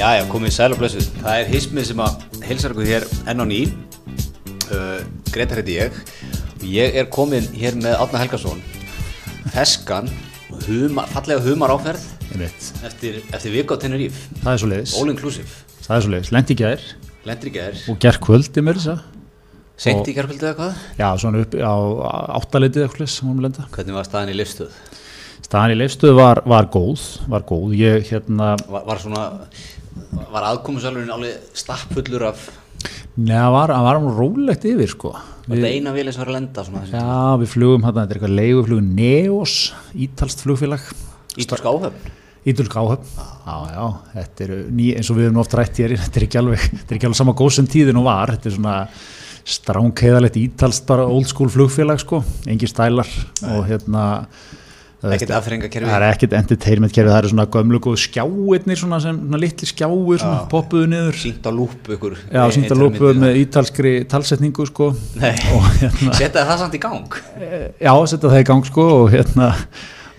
Já, já, komið sæl og blessuð. Það er hismið sem að heilsar ykkur hér enn á ný. Uh, Gretar heiti ég. Ég er komin hér með Átna Helgason, feskan, humar, fallega humar áferð Einmitt. eftir, eftir viku á Tenerife. Það er svo leiðis All inclusive. Það er svo leiðis, lendi gær ekki þér. og gerð kvöldi mér þess að Seint í gerðkvöldið eða hvað? Já, svona upp á áttaleitið eitthvað sem hún lenda Hvernig var staðan í lifstöð? Staðan í leifstöðu var, var góð var góð, ég hérna Var, var svona, var aðkomusalurinn alveg stappfullur af, neða, var, hann var hann rólegt yfir sko. Var þetta eina vilja sem var að lenda svona Já, við flugum hérna, þetta er eitthvað leiguflug Neos, ítalst flugfélag. Ítalsk áhöfn? Ídulsk áhöfn. Já, já, þetta er ný, eins og við erum oft rætt hér þetta er ekki alveg, þetta er ekki alveg sama góð sem tíðin og var, þetta er svona stránkeiðalegt ítalst bara old school flugfélag sko, engi stælar og hérna Ekkert aðferðingakerfi? það er ekkert entertainment kerfi, það eru svona gömlu góð skjáirnir svona sem, svona litli skjáir svona poppuðu niður. Sýnt á lúpu ykkur Já, sínda lópuð með ítalskri talsetningu sko. Og hérna Setta það samt í gang. Já, setja það í gang sko og hérna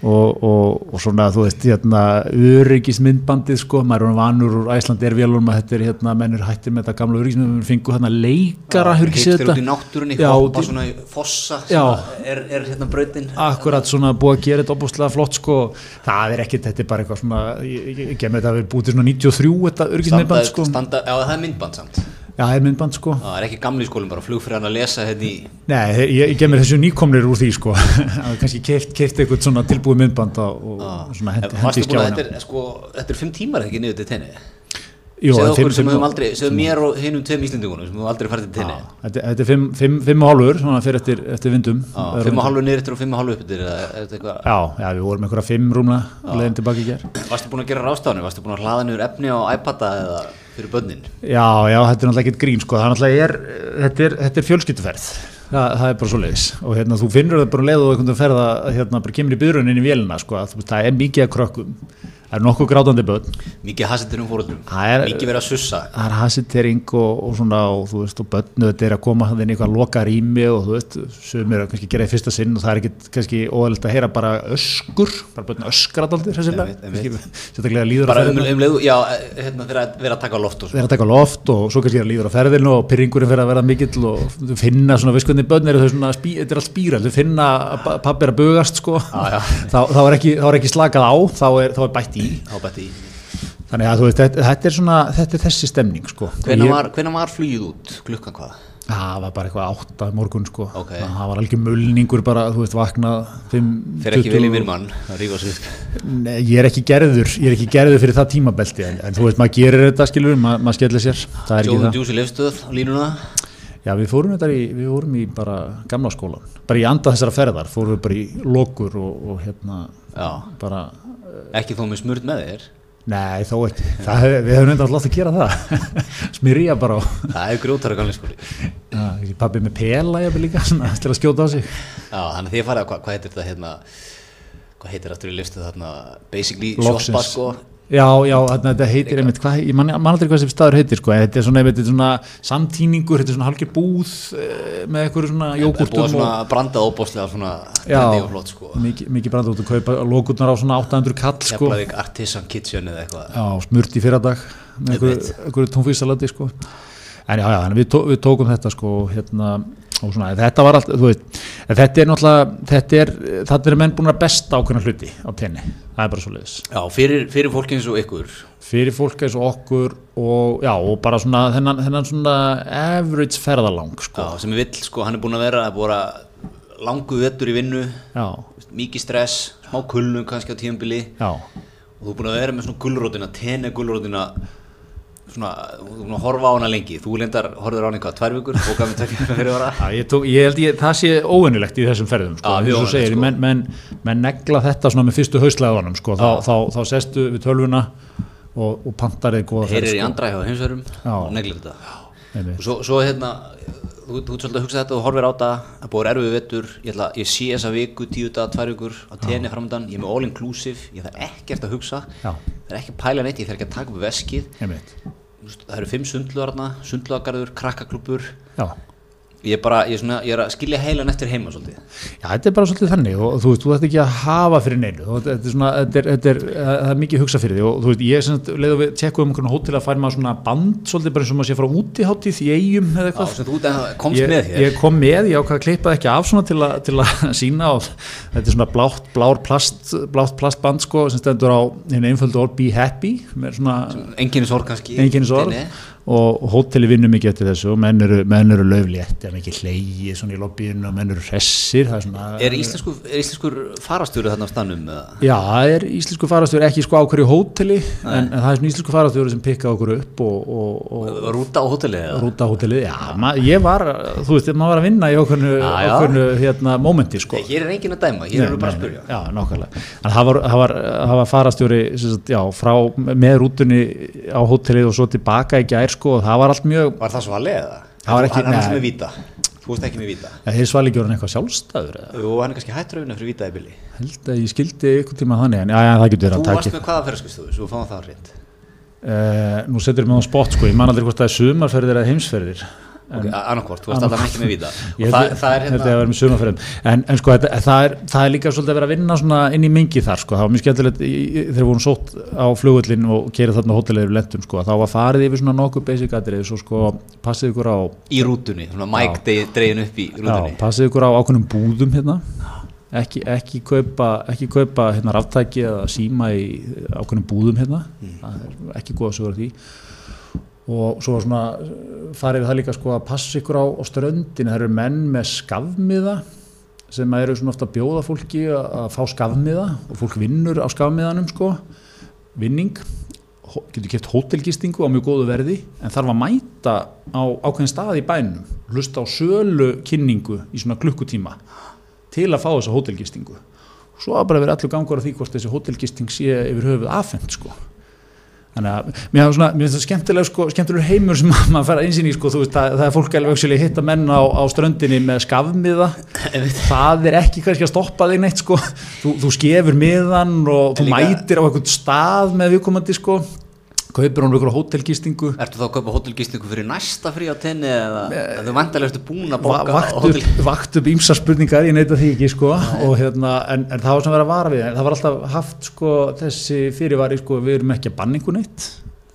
og, og, og svona þú veist hérna öryggismyndbandið sko maður er vanur úr Æsland er vélum að þetta er hérna mennur hættir með þetta gamla öryggismyndbandið fengu hérna leikara, Hittir út í náttúrunni, hoppa svona í fossa er, er hérna brautin. Akkurat svona búið að gera þetta opbúslega flott sko. Það er ekkit, þetta er bara eitthvað svona ég, ég, ég gef með þetta að við búið til svona 93 þetta öryggismyndband sko. standa, Já, það er myndband samt já, það er myndband sko. Það er ekki gamli skólum bara flugfræðan að lesa hérna í Nei, ég, ég gef mér þessu nýkomnir úr því sko. Að kannski keift, eitthvað svona tilbúið myndband og, og svona hendi, í skjána þetta er, sko, þetta er fimm tímar ekki niður til tenni? Jú, Segðu okkur sem höfum aldrei, segðu mér og hinum tveim Íslendingunum sem höfum aldrei farið til tenni. Þetta, þetta er fimm, fimm, fimm og hálfur, svona fyrir eftir, eftir vindum. Fimm og hálfu niður eftir og fimm og hálfu upp eftir eða er þetta eitthvað? Já, já, fyrir börnin Já, já, þetta er náttúrulega ekkert grín, sko. Er þetta er, er fjölskyttuferð. Það, það er bara svo leiðis. Og hérna, þú finnur það bara um leið og einhvern veginn ferða, hérna, bara kemur í byrjunin í vélina, sko. Það er mikið að krökkum. Það er nokkuð grátandi börn. Mikið hasittur um er- Mikið verið að sussa Það er hasitering og, og svona, og þú veist, og börnu, þetta er að koma hann inn í eitthvað loka rými og þú veist, sem er að kannski gera í fyrsta sinn og það er ekkit kannski óæðilegt að heyra bara öskur, bara. Einmitt, einmitt. Sérstaklega líður Bara að um, ferðina. um leiðu, já, hérna að vera að taka loft og vera svo að taka loft og svo kannski er að líður á ferðinu og pyrringurinn fyrir að vera mikill og finna svona visskvöndi börn eru þau svona, þetta er allt spíral, þau finna að pa- pabbi er að bugast sko, þá, er ekki, er slakað á, er, þá er bætt í. Þá bætti í Þannig að þú veist, þetta, þetta er svona, þetta er þessi stemning sko. Hvenær Ég- var, var flugið út? Klukkan hvað? Það var bara eitthvað átta í morgun sko, Ok. það var algjör mulningur bara, þú veist, vaknað 5, Fer ekki vel í mér mann að rífa sig upp Nei, ég er ekki gerður, ég er ekki gerður fyrir það tímabelti en, en þú veist, maður gerir þetta skilur, maður, maður skellir sér, það ekki Jóðum það. djúsi lefstöð á línuna Já, við fórum þetta í, við fórum í bara gamla skólan, bara í anda þessara ferðar, fórum við bara í lokur og, og hérna, bara, ekki þó með smurt með þér? Nei, þó ekki, það, við höfum enda alltaf að gera það, smyrja bara á, Það er grjótara gamli skóli. Já, ekki pabbi með pela, ég líka, svona, til að skjóta á sig. Já, þannig að farið að, hvað, hvað heitir þetta hérna? Hvað heitir aftur í lefstöð þarna? Basically shoppa sko Já, já, þetta heitir einmitt, hvað, ég man, aldrei hvað sem staður heitir, sko, en þetta er svona, þetta er svona samtíningur, þetta er svona halgir búð eh, með eitthvað svona er búið jógurtum svona brandað óbóðslega svona Já. flott sko mikið, mikið brand út að kaupa lókurnar á svona 800 kall, sko. Keflavík Artisan Kitchen eða eitthvað Já, smurt í fyrradag með einhverju, tónfísalati sko. en já, já, við, tó, við tókum þetta sko, hérna, og svona, þetta var allt, þú veist, þetta er náttúrulega þetta er, þetta er menn búin að besta ákveðna hluti á tenni, það er bara svo leiðis Já, fyrir, fyrir fólki eins og ykkur. Fyrir fólk eins og okkur og já, og bara svona þennan, þennan svona average ferðalang sko, Já, sem vill sko, hann er búin að vera að búin að langu vettur í vinnu já, mikið stress, smá kulnum kannski á tíðanbili já. Og þú er búin að vera með svona gulrótina, tenni gulrótina svona, þú horfa á hana lengi. Þú lendar, horfður á hana í hvað, tvær vikur og gaf mér vikur fyrir ára. Ég, tók, ég held ég, það sé óvinnilegt í þessum ferðum sko, Já, mjög segir, sko. menn, menn, menn negla þetta með fyrstu hauslæðunum sko, þá, þá, þá sestu við tölvuna og, og pantarið góða ferð heyrir í sko. andra hjá heimsverum Já. og neglir þetta. Og svo, svo hérna þú, þú ert svolítið að hugsa þetta og horfir á þetta að búið er erfið vettur, ég, ætla, ég sé þessa viku tíu daga, tvær vikur á tenni framöndan ég er með all inclusive, ég þarf ekkert að hugsa. Það er ekki að pæla neitt, ég þarf ekki að taka upp veskið. Það eru fimm sundlugarna, sundlugargarður, krakkaklubur ég er bara, ég er, svona, ég er að skilja heilan eftir heima svolítið. Já, þetta er bara svolítið þannig og þú veist, þú ætti ekki að hafa fyrir neinu og þetta er svona, þetta er, þetta er, það er mikið hugsa fyrir því og þú veist, ég er sem leið að við tekkum um einhvern hótel að færi maður svona band svolítið bara eins og maður sé frá útiháttíð í eigum eða Já, eitthvað sem þú út- komst ég, með hér. ég kom með, ég ákvað að klippa ekki af svona til, a, til að sína og þetta er svona blátt, blár plast blátt plastband sko sem stendur á einu einföldu orð Be Happy með svona og hóteli vinnur mikið eftir þessu og menn eru, menn eru löflétt eða mikið hleyið svona í lobbyinu og menn eru hressir er svona er íslenskur, er íslenskur farastjóri þarna á stannum? Já, það er íslensku farastjóri ekki sko á hverju hóteli en, en það er svona íslensku farastjóri sem pikka okkur upp og, og, og rúta á hóteli rúta hótelið, já, ma, ég var þú veist, maður var að vinna í okkurnu, okkurnu hérna, momenti sko. Nei, hér er enginn að dæma, hér við bara að spyrja. Já, nákvæmlega. En það var, það var, það var farastjóri já, frá með rútunni á hótelið og svo tilbaka í gær sko það var allt mjög, Var það svali eða? Það var ekki- Hann er með víta. Þú veist ekki með víta. Að þeir svali orðin eitthvað sjálfstæður eða? Jú, hann er kannski hættur að vinna fyrir víta í bili held að ég skildi ykkur tíma þannig en já, já, það getur verið Þú að varst með hvaða ferðarskristofu, svo fáum það hreint uh, nú setur ég mig á spott sko, ég man aldrei hvort það er sumarferðir eða heimsferðir Ok, annarkvort, þú varst alltaf ekki með víta Og það, það er hérna en, en sko, það, er, það er líka svolítið að vera að vinna inn í mingi þar sko, það var mjög skemmtilegt þegar við vorum sótt á flugullin og kerið þarna hótelið lendum sko, þá var farið yfir svona nokkuð basic atrið svo sko, passið ykkur á í rútunni, svona mæk dregin upp í já, rútunni passið ykkur á ákveðnum búðum hérna. Ekki, ekki kaupa, ekki kaupa hérna ráftæki eða síma í ákveðnum búðum hérna. Er ekki góð að sögur því og svo svona farið við það líka sko að passa ykkur á, á ströndinu það eru menn með skafmiða sem eru svona ofta að bjóða fólki að, fá skafmiða og fólk vinnur á skafmiðanum sko. Vinning. Getur keft hótelgistingu á mjög góðu verði. En þarf að mæta á ákveðin stað í bænum. Hlusta á sölu kynningu í svona klukkutíma til að fá þessa hótelgistingu. Svo að bara verið allur gangur á því hvort þessi hótelgisting sé yfir höfuð afhengt sko þannig að mér finnst finnst það skemmtileg sko, skemmtilegur heimur sem maður fara einsinn í sko, þú veist, það, það er fólk alveg auksjulega hitta menn á, á ströndinni með skafmiða það er ekki kannski að stoppa þig neitt sko, þú, þú skefur miðan og þú mætir á eitthvað stað með viðkomandi sko kaupir hún einhverja hótelgistingu? Ertu þá að kaupa hótelgistingu fyrir næsta frí á tenni eða eða þú vantarlega ertu búin að vakt hótel vakt upp ímsa spurningar, ég neita því ekki sko, hérna, en, en það var sem verið að vara við en það var alltaf haft sko, þessi fyrirvari, sko, við erum ekki að einhvern neitt.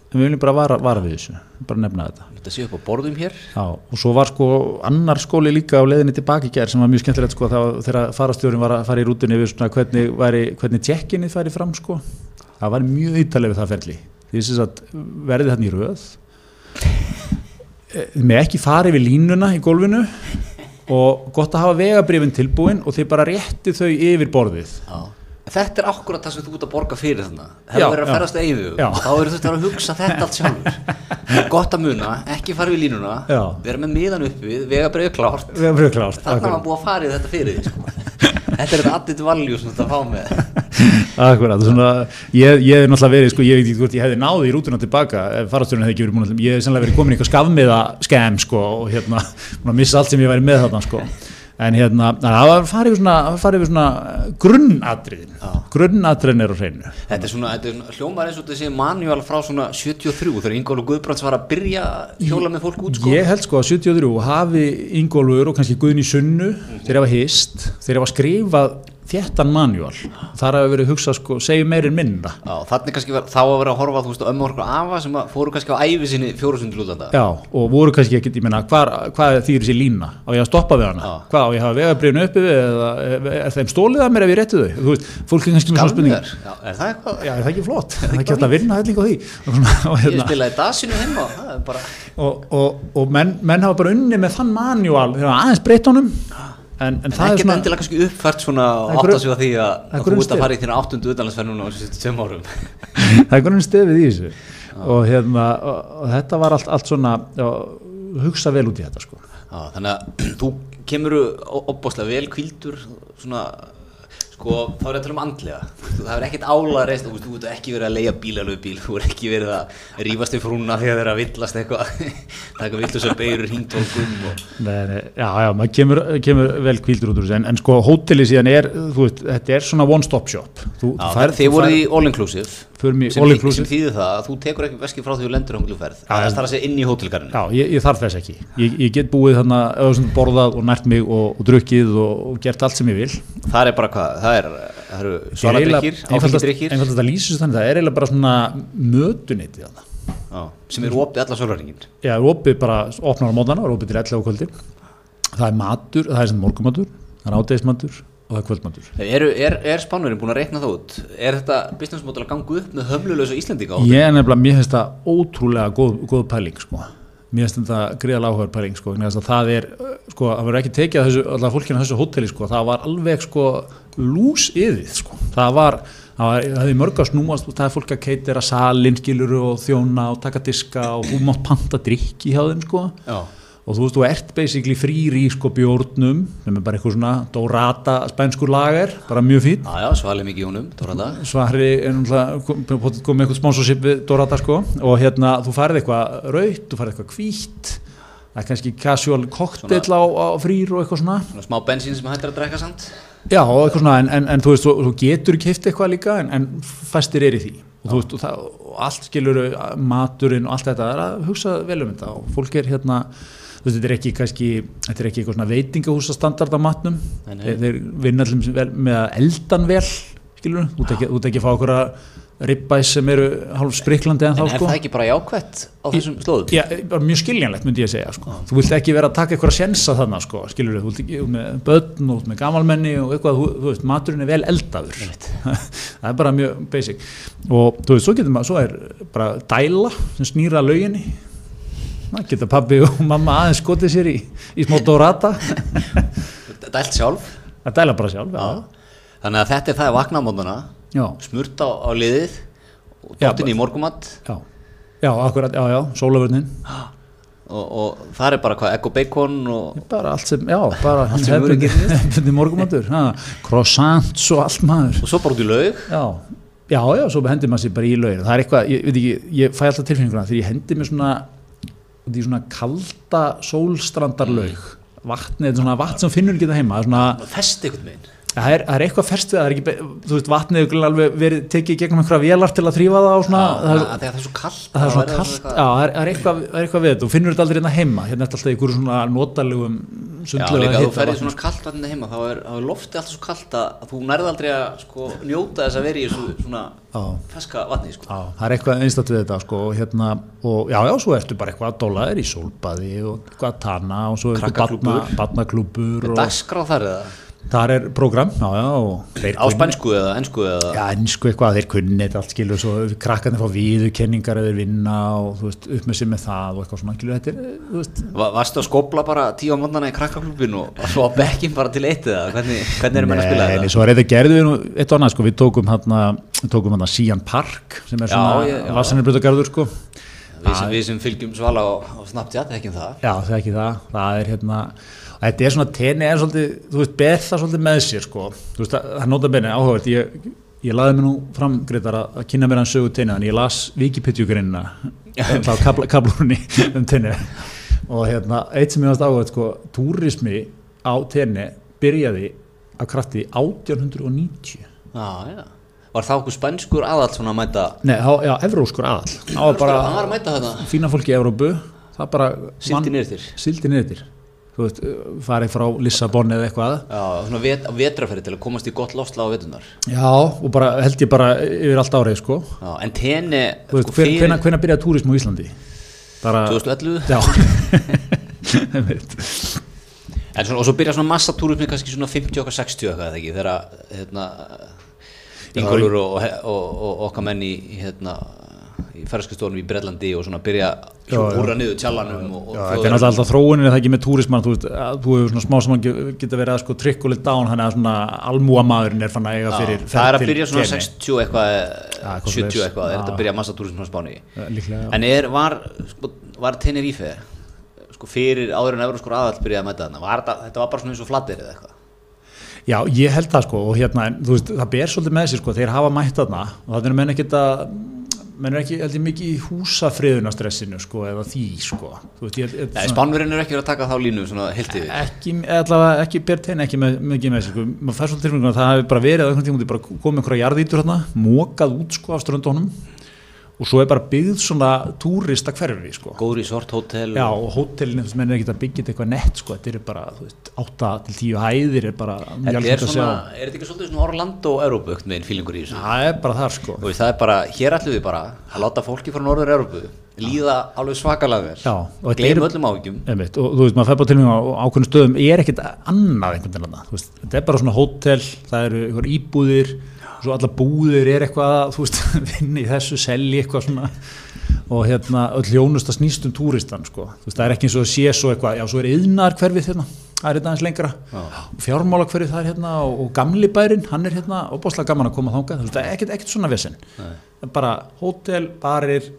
En við viljum bara vara, vara við þessu bara nefna þetta. Þetta sé upp á borðum hér. Já, og svo var sko annar skóli líka á leiðinni tilbaki gær sem var mjög skemmtilegt sko þegar farastjórin var að fara í rútunni við svona hvernig, hvernig tjekkinni færi fram sko. Það var mjög ítaleg við það ferli því að verði þarna í röð Eh, með ekki fari við línuna í gólfinu og gott að hafa vegabrifin tilbúin og þið bara rétti þau yfir borðið Já. Þetta er akkurat það sem þú ert að borga fyrir þarna Hefur verið að já. ferðast að eyðu. Þá eru þetta að hugsa þetta allt sjálfur Það er Gott að muna, ekki fara við línuna Já. Vera með miðan upp við, vega breið klárt vegabrifin klárt Þarna var búið að fara í þetta fyrir því sko. Þetta er þetta addit value sem þetta fá með Akkurat, svona, ég, ég hef náttúrulega verið, sko, ég veit ekki hvort ég hefði náði í rútuna tilbaka ef farastjórinn hefði ekki verið búin að, ég hef sennilega verið komin í eitthvað skafmiða skem, sko, og hérna, að missa allt sem ég væri með þarna, sko. En hérna, það var farið við svona, var farið við svona grunnatriðin, Já. grunnatriðin er á hreinu. Þetta er svona, þetta er svona hljómar eins og þessi manual frá svona 73 þegar Ingólu Guðbrands var að byrja hjóla með fólk út sko. Ég held sko að 73 hafi Ingólfur og kannski Guðni Sunnu, þeir hafa hist, þeir hafa skrifað þéttan manual. Þar hafa verið hugsað, sko, segjum meirinn minna. Já, þannig kannski var, þá að vera að horfa þú veist á ömmu orku afa sem fóru kannski á æfi sinni fjórusundur útlanda Já, og voru kannski ekkert, ég hvar, hvað þýr þessi lína? Á ég að stoppa við hana? Já. Hvað, á ég hafa vegabriðinu uppi við eða er, er þeim stólið að mér ef ég rétti þau? Þú veist, fólk er kannski með svona spurningar. Já, er það eitthvað? Já, er það ekki flott? Er það ekki hægt að vinna helling á því? Og, og, Ég hérna, spilaði en, en en það er svona... endilega kannski uppfært svona átt að á því að, að þú ert að fara í þína áttundu utanlandsferð núna á þessu tveim árum. Það er einhvern stefið í þessu. Og, hérna, og, og þetta var allt, allt svona hugsa vel út í þetta sko. Já, þannig að þú kemur opbáslega vel kvildur svona sko, þá er þetta um andlega. Það er ekkert ála reist, þú ert ekki verið að leia bíl alveg bíl, þú er ekki verið að rífast í frúna þegar þeir eru að villast eitthvað. Taka villu sem beirur hingtólkum og Nei, nei, já, já, maður kemur, kemur vel kvíldur út úr þessu, en, en sko hóteli síðan er, þú veist, þetta er svona one stop shop. Þú, Já, þú færð- þið voruð í all inclusive förum í sem, sem þýðir það að þú tekur ekki veski frá því þú lendur á hótelferð Já, það er að segja inn í hótelgarinu Já, ég, ég þarf þess ekki. Ég, ég get búið þarna, eða svona borðað og nært mig og, og drukkið og, og gert allt sem ég vil. það er bara hvað, það er, það eru Ég er svaladrykkir, eiginlega- áfengidrykkir Einfaldast að lýsa þannig, það er eiginlega bara svona mötuneytið þarna. Já, sem er opið alla sólræringin Já, það er opið bara, opnar á mótana, það er opið til 11 á kvöldin. Það er matur, það er sem morgumatur, það er ádegismatur og það er kvöldmatur. eru, er, er spánverðin búin að reikna það út er þetta business model að ganga upp með hömlulösa Íslendinga á Ég er nefnilega, mér finnst það ótrúlega góð, góð pæling, sko. Mér finnst þetta gríðalega áhugaður pæling, sko. Það er, sko, það verður ekki tekið þessu, alltaf fólkinu á þessu hóteli, sko. Það var alveg, sko, lús yfir, sko. Það var, það hefði mörg að snúast, það er fólk að keitira salin, skiluru og þjóna og taka diska og þú mátt panta drikki hjá þeim, sko. Og þú veist, þú ert basically frýri í, sko, bjórnum, er bara eitthvað svona dorata spænskur lager, bara mjög fín. já, já svalið mikið í honum, Dóranda Svari er náttúrulega kom, kom, kom með eitthvað sponsorship við Dorata sko. Og hérna þú farið eitthvað raut, þú farið eitthvað hvítt það er kannski casual cocktail á, á frýr og eitthvað svona. Svona smá bensín sem hættir að drekka samt. Já og eitthvað svona en, en, en þú veist þú, þú getur keift eitthvað líka en, en fæstir er í því. Og veist og, það, og allt skilur maturinn og allt þetta það er að hugsa vel um þetta. Og fólk er hérna veist þetta er ekki kannski þetta er ekki eitthvað svona veitingahúsa standard á matnum. Nei, nei. þeir, vinna allir með að eldan vel skilur þú ert ekki, þú ekki að fá okkur að ribbæs sem eru hálf spriklandi en En þá er sko. það ekki bara jákvætt á þessum slóðum? Já, mjög skiljanlegt myndi ég segja sko. þú vilt ekki vera að taka eitthvað að sjensa þannig sko, skilur þú vilt ekki út með börn og út með gamalmenni og eitthvað, þú, þú veist, maturinn er vel eldaður. Það er bara mjög basic. Og þú veist, svo getur maður, svo er bara dæla sem snýra lauginni það geta pabbi og mamma aðeins skotið sér í, í smá dorata? Dælt sjálf. Það dæla bara sjálf já, Þannig að þetta er það að vakna á mótana já, smurt á, á liðið og Já, dottin í morgumatt já, já, akkurat, já, já, sólavörnin og, og það er bara hvað, egg og bacon og bara allt sem, já, bara Allt sem voru hefðbundi morgumatur ha, croissants og allt maður. Og svo bara út í laug. Já, já, já, svo hendir maður sér bara í laugin það er eitthvað, ég veit ekki, ég fæ alltaf tilfinninguna þegar ég hendi mér svona út í svona kalda sólstrandarlaug. Þetta er svona vatn sem finnur ekki það heima svona, festi einhvern veginn það er, það er eitthvað ferst við það, það er ekki, þú veist, vatnið hefur alveg verið tekið gegnum einhverja vélar til að þrýfa það og svona, það er, að það er svo kallt það er þá kallt, já, það er, það er eitthvað, það er eitthvað við og finnur þetta aldrei hérna heima, hérna er alltaf í einhverjum svona notalegum Já, sundlega líka að þú ferði svona kallt vatnið heima þá er, er loftið alltaf svo kallt að, þú nærði aldrei að sko, njóta þess að vera í svona Já. feska vatni sko. Já, það er eitthvað einstaklega við þetta sko, og hérna, og já, já, svo ertu bara eitthvað að dólaðir í sólbaði og eitthvað að tanna og svo og þar er program, og á spænsku eða ennsku eða Já, ennsku eitthvað, þeir kunni þetta allt skilur svo krakkarnir fá viðurkenningar eða vinna og þú veist, upp með það og eitthvað svona, skilur þetta er, þú veist Va- Varstu að skopla bara tíu á mótnana í krakkaklubin og og svo á bekkin bara til eitt eða? Hvernig, hvernig erum við að spila Nei, nei, þetta? svo er þetta gerðu við nú eitt og annað, sko, við tókum tókum hérna Sian Park sem er svona vassanirbrutagarður, sko. Við sem, við sem fylgjum svala á, á Snapchat, ekki það. Já, það er ekki það, það er hérna og þetta er svona, tenni er svolítið þú veist, ber það svolítið með sér sko. Þú veist, það það er nota benni áhugavert. Ég, ég laði mér nú fram, Gretar, að að kynna mér hann sögu tenni, þannig ég las Wikipedia-greinina þá kabla, kablunni um tenni og hérna, eitt sem ég varst áhugavert sko, túrismi á tenni byrjaði af krafti 1890 Já, já. Var það okkur spænskur aðall svona að mæta? Nei, á, já, evróskur aðall. Það var bara að fína fólki í Evrópu. Það bara Sildi niður til sildi niður til þú veist, farið frá Lissabon eða eitthvað. Já, svona vet, vetraferði til að komast í gott lofsla á vetunar já, og bara held ég bara yfir allt árið sko, Já, en tenni þú veist, sko, hver, fyrir hvenær, hvenær byrjaði túrism á Íslandi? Bara, 2011 já. Einmitt. En svona, og svo byrja svona massatúrismi kannski svona 50 okkar 60 eitthvað eða ekki þegar hérna Ingólfur og, og, og okkar menn í, hérna í ferðarskastónum í Breitlandi og svona byrja Já, já. húra niður tjallanum og, og Já, þetta er náttúrulega alltaf þróunin er það ekki með túrismann þú að þú hefur svona smá saman geta verið að sko trikkulit dán hann er svona almúamaðurinn er fann að eiga Já, fyrir það er að byrja svona Keny. 60 eitthvað Já, eitthvað 70 svoleiðis. eitthvað, er Já. þetta að byrja massatúrismi á Spáni já. en er, var, sko, var Tenerife sko fyrir áður en Euróskur aðall byrjaði að mæta þarna, var þetta, þetta var bara svona eins og flattir eða eitthvað Já, ég held það sko og hérna, veist, það ber svolítið með sér sko, þeir hafa mætt þarna og þannig er menn ekkert að menn er ekki heldur mikið í húsafriðunastressinu sko, eða því sko. Spánverinn er ekki verið að taka þá línu svona heilt yfir. Ekki, allavega ekki Bertin ekki með, mikið með sig sko. maður fær svolítið tilfengum að það hefur bara verið að komið einhverja jarðítur hérna mókað út sko af ströndunum og svo er bara byggð svona túrista hverfi sko. Góð resort, hótel Já, og veist, menn er ekki að byggja eitthvað nett sko, þetta er bara, veist, 8 til 10 hæðir er bara mjög algengt að sjá. er þetta ekki svolítið svona Orlando-Európu með einn fílingur í þessu? Það er bara þar sko. Veist, það er bara, hér ætlum við bara að láta fólki frá Norður-Európu líða alveg svakalega vel. Já, og eru- öllum Einmitt, og þú veist, maður fær bara til mig á ákveðnum stöðum ég er ekkert annað einhvern veginn þetta er bara svona hótel það eru íbúðir og svo alla búðir er eitthvað að, þú veist, vinna í þessu, selji eitthvað svona. Og hérna, öll hjónust að snýst um túristan, sko, þú veist, það er ekki eins og að sé svo eitthvað, já, svo er yðnar hverfið hérna það er hérna aðeins lengra. Fjármála hverfið það er hérna og, og gamli bærin hann er hérna og bóðslega gaman að koma þangað. Þú veist, það er ekkert, ekkert svona vesen. Bara hótel, barir,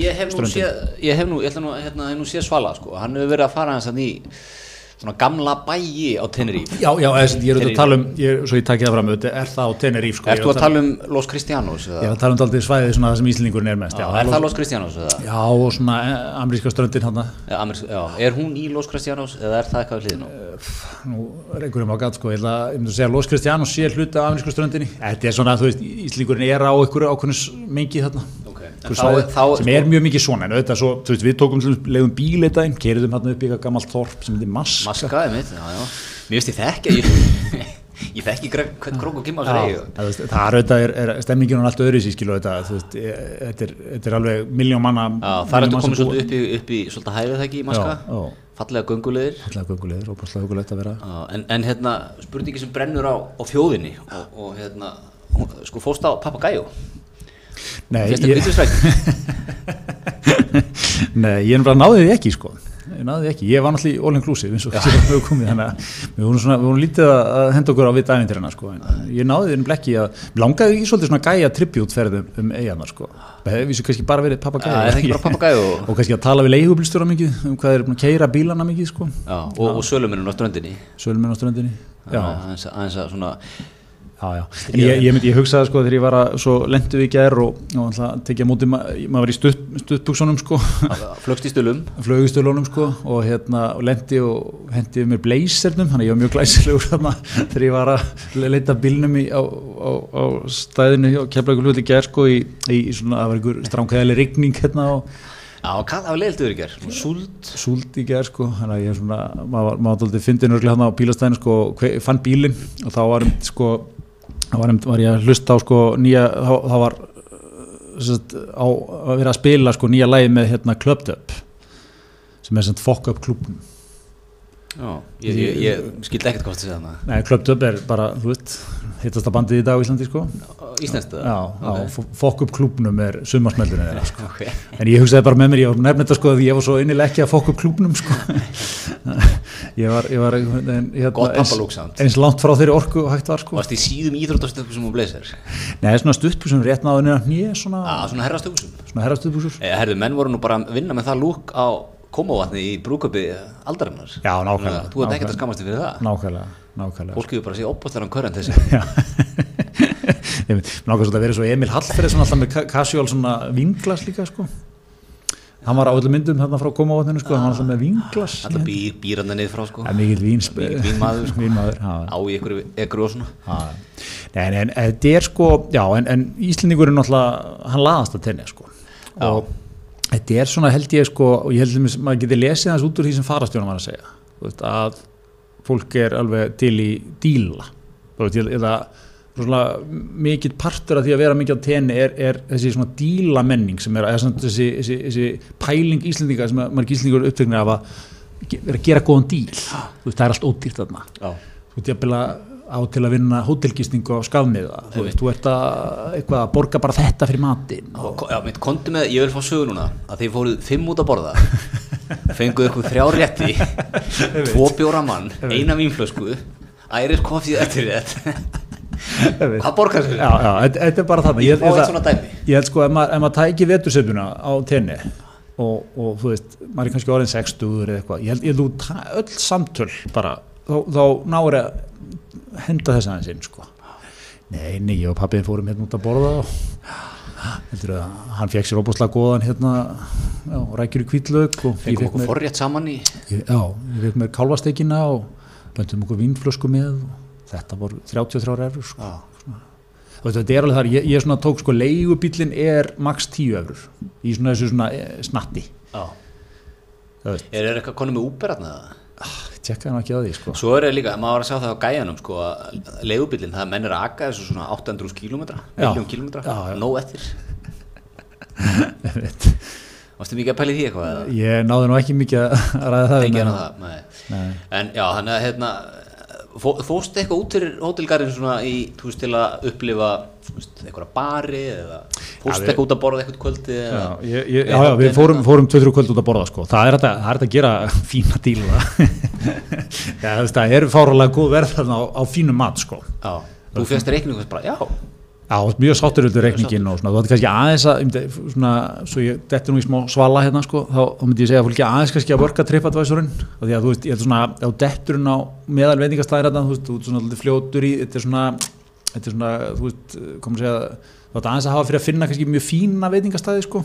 ég hef nú ströndin. ég hef nú, ég ætla nú, hérna, hef nú séð Svala sko, hann hefur verið að fara hans að í svona gamla bæi á Tenerife. Já, já, þessi, ég er að tala um, ég, svo ég takki það fram, er það á Tenerife sko, Ertu ég að tala um Los Cristianos Ég er að tala um daldið svæðið svona það sem Íslendingurinn er mest Já, já, er það Los- Cristianos eða? já, og svona eh, ameríska ströndin hann Já, já, er hún í Los Cristianos eða er það eitthvað við hliðin á? nú er einhverjum á gatt sko, ég að ég myndi að segja Los Cristianos sé hluta af amerísku ströndinni. Þetta er svona, þú veist, Íslendingurinn er á einhverju ákveðnus mengi þarna Svæði þá- sem er mjög mikið svona en auðvitað svo, þú veist, við tókum leiðum bíl eitt daginn, keiriðum hann upp í eitthvað gammalt þorp sem heitir Maska. Maska er mitt, já, já. Mér veist ég þekki ég, ég þekki greg- hvern grók og fyrir það, er auðvitað, er, er stemningin og allt öðru sér skilu auðvitað, þú veist, ég- þetta er, er alveg miljón manna það er þetta komið svolítið upp í, upp í svolítið hæfið það ekki í Maska. Já, já. Fallega göngulegir Alltaf göngulegir, óbúrslega hugulegt að vera. Já, en, en hérna, spurningi sem brennur á, á þjóðinni og, og hérna, sko fórst á Papagæjó Nei, að ég, nei, ég er bara náði því ekki sko. Ég náði því ekki, ég var náttúrulega í all inclusive eins og við höfum komið þannig að við vorum, svona, við vorum lítið að að henda okkur á vitt æfintirina sko, en ég náði því blekki að langaði í svolítið svona gæja tributferðum um eiganar sko, hefði vissu kannski bara verið pappa er ekki bara Papagæjó og kannski að tala við leigubilstjóra mikið um hvað er að keira bílana mikið sko, Já, og, og söluminn á ströndinni. Söluminn á ströndinni aðeins að svona Já, já, ég, ég, ég hugsaði sko þegar ég var að svo lendu í gær og, og alltaf tekja móti, ma maður var í stutt, stuttbuksunum sko, flögst í stölum flögustölunum sko og hérna og lendi og hendi mér blazernum, þannig að ég var mjög glæsilegur þarna þegar ég var að leita bílnum í, á, á, á stæðinu og kemla ykkur hlut í gær sko í, í svona, það var ykkur stránkæðileg rigning hérna og Já, hvað það var leiðildur í ger Súld? Súld í gær sko, þannig að ég svona, maður var maður dálítið fyndin örglega hérna á bílastæðinu sko, fann bílinn og þá var sko, þá var, var ég að hlusta á sko nýja, þá, þá var uh, sett, á að vera að spila sko nýja lægi með hérna Clubbed Up sem er sem fokk upp klubnum Já, ég, ég, ég skildi ekkert hvort það sé þannig Nei, Clubbed Up er bara, þú veist hittast að bandið í dag á Íslandi sko Já, Ok. já fokk upp klubnum er sumarsmeldurinn þeirra sko. Ok. En ég hugsaði bara með mér, ég var nefnir þetta sko því ég var svo innilega ekki að fokk upp klubnum sko. ég var, ég var veginn, hérna, eins, eins langt frá þeirri orku og hægt var sko. Varst í síðum íþróttastöðbúsum og blazer Nei, svona stuttbúsum rétt náðu nýja nýja svona, Já, svona herrastöðbúsum svona herrastuttbúsur Eh, Herðu, menn voru nú bara að vinna með það lúk á komavatni í brúköpi aldarinnar Já, nákvæmlega, Þú ert ekkert að skammast þig fyrir það Nákvæmlega, nákvæmlega. Fólk hefur bara að sé opbúðlega körn þessi. Já. Nákvæmlega svolítið að vera svo Emil Hallferð alltaf með ka- casual svona vinglas líka sko. Hann var á öllum myndum þarna frá komavatninu sko, hann var alltaf með vinglas. Alltaf býr, býr hann niður frá sko. Það Mikill vínmaður, sko. Já. Á í ykkur og svona. Já, Nei, en, þetta er sko, já, en, en Íslendingurinn náttúrulega, hann laðast að tenni sko. og þetta er svona held ég sko, og ég held að maður geti lesið hans út úr því sem farastjónum var að segja. Veist, að fólk er alveg til í díla. Svona mikill partur af því að vera mikið á tenni er, er þessi svona díla menning sem er, þessi, þessi, þessi pæling Íslendinga sem margir Íslendingur upptöknir af að vera að gera góðan díl. Það er allt ódýrt þarna. Þú ert jafnvel að á til að vinna hótelgistingu á skafmiða þú veist, þú ert að, eitthvað, að borga bara þetta fyrir matinn og, Já, mitt konti með, ég vil fá sögur núna að þið fóruð fimm út að borða fenguð ykkur þrjá rétti. Tvo bjóra mann, eina vínflösku æris koffið eftir rétt. Hvað borgar sér? já, já, þetta, þetta er bara þarna. Ég ég, ég, held sko, ef maður, maður tæki vetursefnuna á tenni og, og þú veist, maður er kannski orðin 60 eða eitthvað, ég held, ta- öll samtöl bara, þá, þá náur að henda þess aðeins inn sko. Nei, nei, ég og pappiðin fórum hérna út að borða og heldur að hann fekk sér óbúslega góðan hérna, já, rækjur í kvítlaug og ég Fengum fekk okkur forrétt saman í ég, já, ég fekk mér kálvasteikina og blöndum okkur vínflösku með þetta voru 33 eurur sko. Þetta er alveg þar, ég, ég svona tók sko leigubílinn er max 10 eurur í svona þessu svona eh, snatti já það veist, Er það eitthvað konum með hérna? Tjekkaði hann ekki á því sko Svo er það líka, maður var að sjá það á gæjanum sko, að leigubílinn, það menn er að aka þessu svona 800 km, Já. miljón km Já, já. nóg eftir Varstu mikið að pæli því eitthvað? ég náði nú ekki mikið að ræða það en- það, nei. Nei. En já, þannig að hérna fó, fórstu eitthvað út fyrir hótelgarinn svona í, þú veist, til að upplifa eitthvað bari eða við- eitthvað út að borða eitthvað kvöldi eða Já, ég, ég, já, já, við fórum, fórum 2-3 kvöld út að borða sko. það er hægt að, það er hægt að gera fína díla já, þú veist, það er fáralega góð verð þarna á, á fínum mat sko. Já, þú fegst reikningu bara, já já, mjög sáttur út reikningin og svona, þú ætti kannski aðeins að svona, svo ég detti nú í smá svala hérna sko, þá, þá myndi ég segja að fólki aðeins kannski að worka tripadvisorinn og því að þú veist, ég er svona á detturinn á meðal veitingastæðir þarna, þú veist, þú ert svona alltaf fljótur í, þetta er svona þetta er svona, þú veist, komum að segja þú ætti aðeins að hafa fyrir að finna kannski mjög fína veitingastæði sko.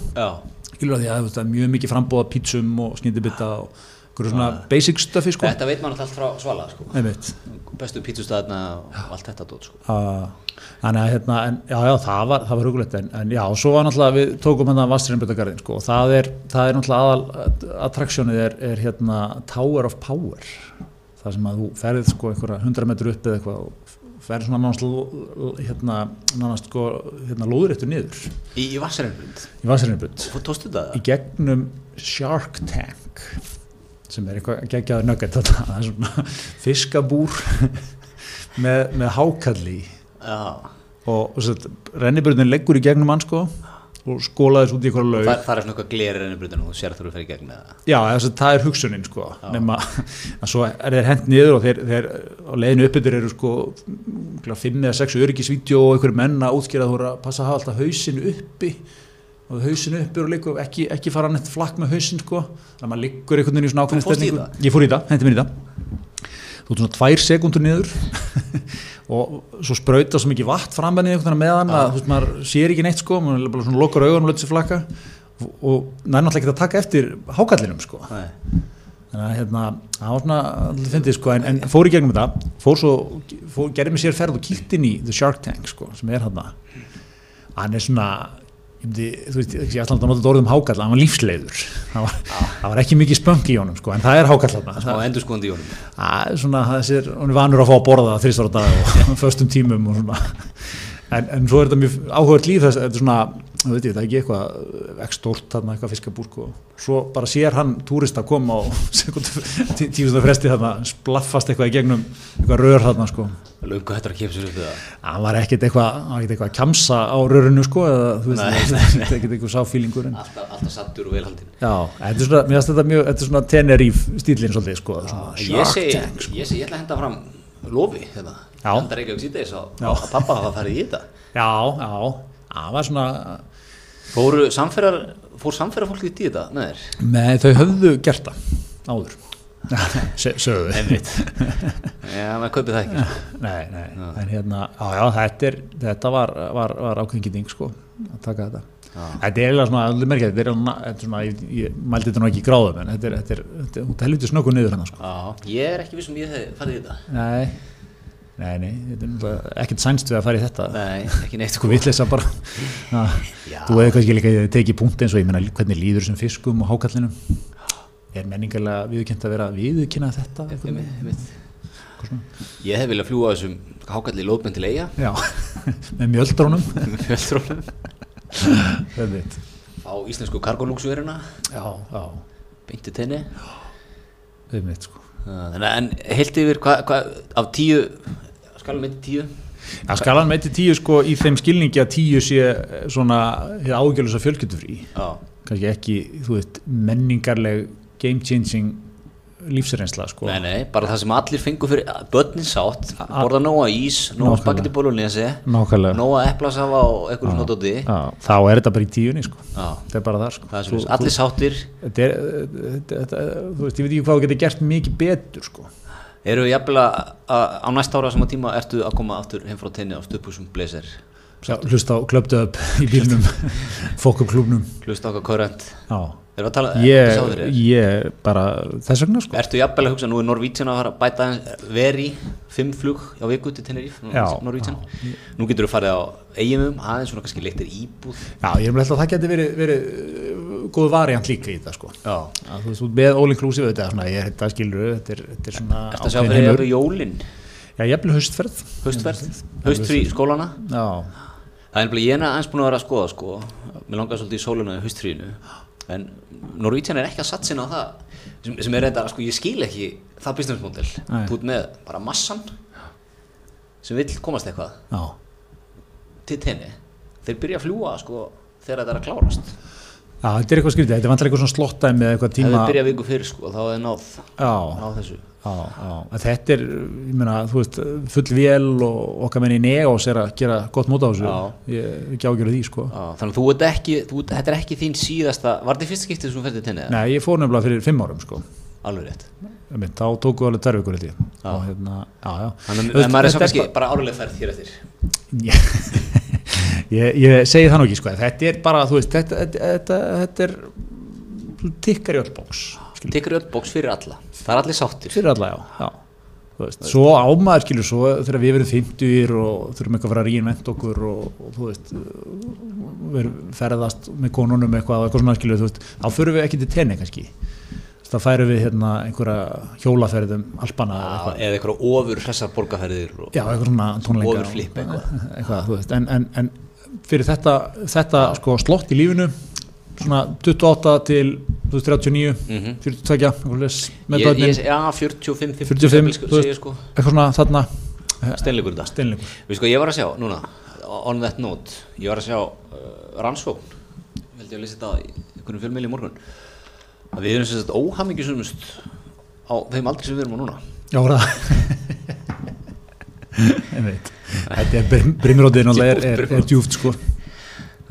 Skilur að því að þú veist, það er mjög mikið frambóða pítsum og snýndibita og svona basic stöfi sko. Þetta veit maður alltaf frá svala sko. bestu pítsustæðina og allt þetta dót sko. Uh, þannig að hérna, en, já, já, það var, var hugulegt en, en já, svo var náttúrulega við tókum hérna Vastrinnbjördagarðin sko og það er, það er náttúrulega aðal attraktsjónið er, er hérna Tower of Power. Það sem að þú ferðið sko einhverja 100 metru upp eða eitthvað og ferðið svona nánast hérna, nánast sko hérna lóðuréttur niður. Í, í Vassarinnbrund, í Vastrinnbjörd þú tóstu þetta? í gegnum Shark Tank sem er eitthvað geggjaður nugget þetta, það er svona fiskabúr með, með hákalli. Já, og, og rennibröðin leggur í gegnum hann sko og skólaðis út í eitthvað laug. það, það er svona eitthvað gleri rennibrundin og þú sér eru að fara í gegn já, þess að það er hugsunin sko nema að svo er þeir hent niður og þeir, þeir á leiðinu uppbyttur eru sko 5 eða 6 öryggisvídeó og einhverju menn að útskýra að þú eru að passa að hafa alltaf hausin uppi og hausin uppi og liggur, ekki, ekki fara neitt flakk með hausin sko. Þannig að maður liggur einhvern veginn í svona ákveðin það? ég fór í það, hendi mér í það. Þú ert svona tvær sekundur niður. Og svo sprauta svo mikið vatn í einhvern veginn meðan að þú veist maður sér ekki neitt sko, maður bara svona lokar augunum og lötur sér flakka. Og, næri náttúrulega ekki að taka eftir hákallinum sko. Nei. þannig að hérna, það var svona allir fyndið sko, en, en fór í gegnum þetta. Fór svo, fór, gerði mér sér ferð og kíkt inn í The Shark Tank sko, sem er hann hann er svona ég myndi, þú veist, ég ætla að nota orðum hákall hann var lífsleiður. Það var, það var ekki mikið spönk í honum sko, en það er hákall hann Smá endur skoðandi í honum. Það er svona, þessir, hún er vanur að fá að borða á dag og föstum tímum og svona en, en svo er þetta mjög áhugað líf þess, þetta er svona, þú veit ég, það er ekki eitthvað ekki stórt þarna, eitthvað fiskabúr sko. svo bara sér hann túrista koma og tífustar fresti þarna splaffast eitthvað í gegnum eitthvað rör þarna sko Löngu hættur að sér upp við það var ekkert eitthvað, hann var ekkert eitthvað að kjamsa á rörinu sko, eða þú veist, það er ekkert eitthvað sáfílingur Alltaf, alltaf sattur og velhaldin Já, þetta er svona, mér finnst þetta mjög, þetta er svona Teneríf stílinn svolítið, sko, Ég segi, sko. ég segi, ég ætla að henda fram lofi hérna. Já. Henda Reykjavík á, Já. á pappa hafa farið í þetta Já, já, það var svona, Fóru samferðar, fór samferðar fólkið í þetta þér? með þau höfðu gert það áður, Einmitt Já, maður kaupið það ekki sko. Nei, nei, en hérna, já, já, þetta, er, þetta var, var, var ákveðingiting, sko, að taka þetta. Já. Þetta er eiginlega svona, alveg merkja, þetta er, er svona, ég, ég mældi þetta nú ekki í gráðum, en þetta er, þetta er, þetta er, þetta er helviti snöggu niður hann, sko. Já, ég er ekki viss um ég hef farið í þetta Nei, nei, nei, þetta er ekkert sænst við að fara í þetta. Nei, ekki neitt Sko. vitleysa bara. Na. Þú hefði kannski líka tekið punkt eins og ég menna hvernig líður sem fiskum og hákallinum Er menningarlega viðurkennt að vera að viðurkenna þetta? Einmitt. Eitthvað svona? Ég hef viljað fljúa þessum hákalli lóðbend til eiga Já, með mjöldrónum. Með fjöldrónum Einmitt. á íslensku kargolúksveruna Já, já, beinti tenni. Einmitt sko Þannig að en heilt yfir hvað hva, af tíu skalum með tíu? Já, skalan með til tíu sko í þeim skilningi að tíu sé svona ágjörlusa fjölkyttufrí Já, kannski ekki, þú veist, menningarleg game changing lífsreynsla sko. Nei, nei, bara það sem allir fengu fyrir börnin sátt, borða nóga ís nóga spagetti bólunesi nóga eplasafa og eitthvað svona dóti þá er þetta bara í tíunni sko. Þetta er bara það sko. Það Þú- allir sáttir. þetta er, þetta, þú veist, ég veit ekki hvað þú getur gert mikið betur sko. Eru að að á næsta ára sem á tíma ertu að koma aftur heim frá tenni á stöpusum blazer? Hlusta á klöptöp í bílnum fókumklúbnum hlusta okkar körrent já Erum við að tala ég, þér þér? ég bara þess vegna sko. Ertu jafnvel að hugsa, nú er Norvítsjan að fara að bæta veri, fimm flug á viku til Tenerife, Já, Norvítsjan Nú getur þú farið á eiginum, aðeins svona kannski leiktir íbúð. Já, ég er með að það geti verið, verið uh, góð variant líka í þetta sko. Já. Að, þú veist, með all inclusive þetta svona, ég þetta skilur þetta er, þetta er svona Ertu að sjá fyrir heimur. yfir jólin, já, ég er haustferð? Haustverð, haustfrí skólana? Já, Það er nefnilega, ég er aðeins búin að vera að skoða sko. Mér langar svolítið í sóluna í haustfríinu En Norvítsjan er ekki að satsa inn á það sem, sem er reynda, sko ég skil ekki það business model. Þú ert með bara massan sem vill komast eitthvað. Já, til tenni. Þeir byrja að fljúa sko þegar þetta er að klárast já, þetta er eitthvað skrítið. Þetta er vantilega eitthvað svona slottæmi eða eitthvað tíma þið byrja viku fyrir sko þá er náð. Á þessu. Já, já, þetta er ég meina, þú veist, full vél og okkar menni í Neos er að gera gott mót á þessu. Já. ég er ekki ágjörðu því sko. Já, þannig að þú ert ekki, þú, þetta er ekki þín síðasta, var þetta í fyrst skiptið sem þú ferði tenni? Nei, ég fór nefnilega fyrir fimm árum sko. Alveg rétt. Einmitt, þá tóku alveg vikur held ég. Já. og hérna, já, já. Þannig að maður er svo kannski bara- árulega ferð hér eftir. ég, ég, segi það nú ekki sko þetta er bara, þú veist, þetta, þetta, þetta, er tikkar í öll bóks Tekur öll bóks fyrir alla. Það er allir sáttir. fyrir alla, já, já. Veist, svo ámaður skilur svo þegar við verum 50 og þurfum eitthvað að fara að reinvent okkur og, og þú veist við ferðast með konunum eitthvað eitthvað svona skilur þú veist, þá förum við ekki til tenni kannski þá færum við hérna einhverja hjólaferðum alpana eða eitthvað eða eitthvað ofur hressar borgarferðir Já, eitthvað svona tónleika flip eitthvað. eitthvað, en, en, en fyrir þetta, þetta sko slott í lífinu svona 28 til þú veist, 39, Mhm. 42 eitthvað leys, með ég, börnin, já, 45, 50, 45, sko, sko. eitthvað svona þarna Steinleikur þetta. Við sko, ég var að sjá, núna, on that note, ég var að sjá uh, rannsókn, held ég að lýsa þetta í einhvern fjölmeili í morgun, að við erum sem sagt óhamingjusumust á þeim aldrei sem við erum á núna. Já, það. Þetta er brimrótið er, er, er djúft sko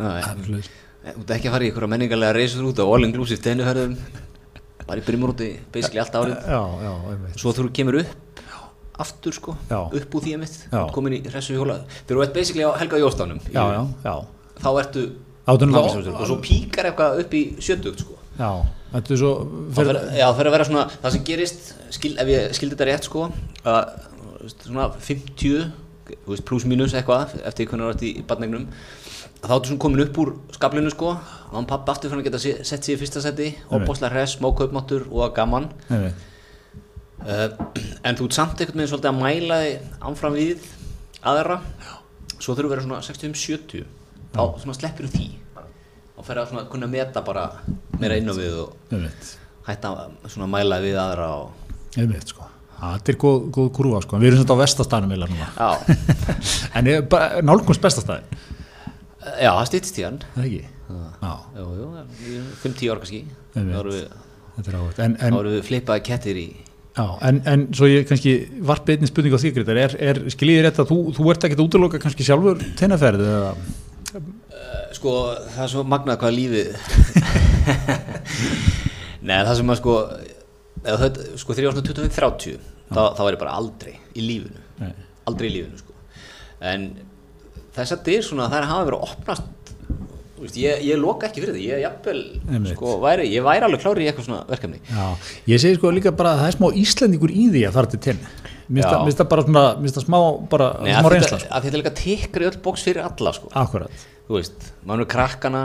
Alveg. þú ert ekki að fara í einhverja menningarlega reysur út á all inclusive tenniferðum, bara í brimrúti, basically allt árið. Já, já, Svo þú kemur upp aftur sko, Já. upp úr því emitt, Já. komin í hressu hjóla. Þegar þú ert basically á Helga Jóstánum, Já, já, já þá ertu hamingjusamur. og svo píkar eitthvað upp í sjötugt sko. Já, þetta er svo Það fer, já, það fer að vera svona, það sem gerist, skil, ef ég skildi þetta rétt sko, að þú svona 50, þú veist, pluss mínus eitthvað, eftir hvernig það er í barnegnum, þá ertu svona komin upp úr skablinu sko, og hann pappa aftur fyrir að geta se- sett sig í fyrsta seti, og bóslega hress, smá kaupmáttur og gaman. Uh, en þú ert samt einhvern veginn svolítið að mæla þig áfram við aðra. Svo þurfum við að vera svona 65-70 þá svona sleppir því þá fer að kunna meta bara meira inn á við og hætta að mæla við aðra og Einmitt, sko. Þetta er góð, góð kurva sko. Við erum svona á já, En ég, nálgumst bestastæðin já það stýttist í hann Það ekki? 5-10 ára kannski. Þá erum við, En, en, við flippaði kettir í já, en, en svo ég kannski varpi einnig spurning á því Grétar, er, er skiljiði rétt að þú, þú ert ekkert að útiloka kannski sjálfur tennaferð eða sko, það er svo magnað hvað lífið Nei, það sem að sko eða þetta, sko þegar ég var svona 25-30 þá, þá var ég bara aldrei í lífinu. Nei. aldrei í lífinu sko. En þess að dyr svona þær hafa verið að opnast veist, ég, ég loka ekki fyrir því. Ég, jafnvel, sko, væri, ég væri alveg klári í eitthvað svona verkefni. Já, ég segi sko líka bara að það er smá íslendingur í því að fara til tenni Mér finnst það bara svona, mér finnst það smá bara Nei, smá að reynsla þetta, sko. að þetta líka tikkar í öll bóks fyrir alla sko. Akkurat, þú veist, maður er krakkana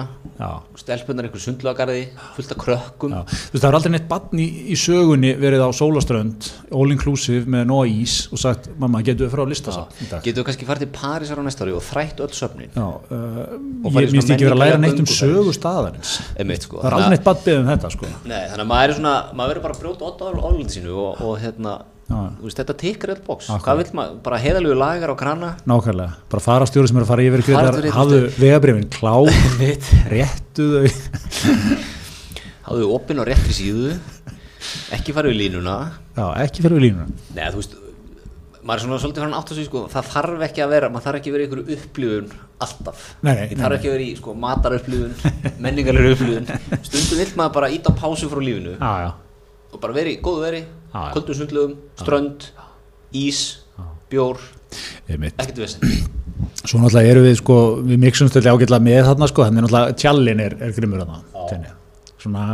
stelpunar einhver sundlagagarði fullt af krökkum. Já, þú veist það er aldrei neitt barn í, í sögunni verið á sólaströnd all inclusive með nóa ís og sagt mamma getur við frá að lista? Dag. Getur við kannski farið til Parísar á næsta ári og þrætt öll söfnin? Já, uh, ég minnst ekki verið að læra neitt um sögu staðarins. Einmitt, sko. það er aldrei neitt barn beðið um þetta sko. Nei, þannig að maður er svona, maður verður bara að brjóta ótt á álund sínu og, og hérna, veist, þetta öll bóks. Akkurat. Hvað vill maður, bara heiðalegu lagar á krana? nákvæmlega, bara fara stjóri sem er að fara yfir Farðu greiðar, rétt hafðu vegabrifin Mitt. réttu þau Háðu opinn og réttri síðu, ekki farið í línuna. já, ekki fyrir við línuna Nei, þú veist, maður er svona svolítið farin átt að segja, sko, það þarf ekki að vera, maður þarf ekki að vera einhverju upplifun alltaf. Nei, þarf ekki að vera í, sko, matarupplifun, menningarlegur upplifun. Stundum vill maður bara íta pásu frá lífinu já, já, og bara vera í góðu veri. Kvöldum sundlugum, strönd, ís, bjór, ekkert vesen. Svo náttúrulega erum við sko, við mixum stöldlega ágætlega með þarna sko, þannig náttúrulega tjallin er, er grimmur þarna. Svona,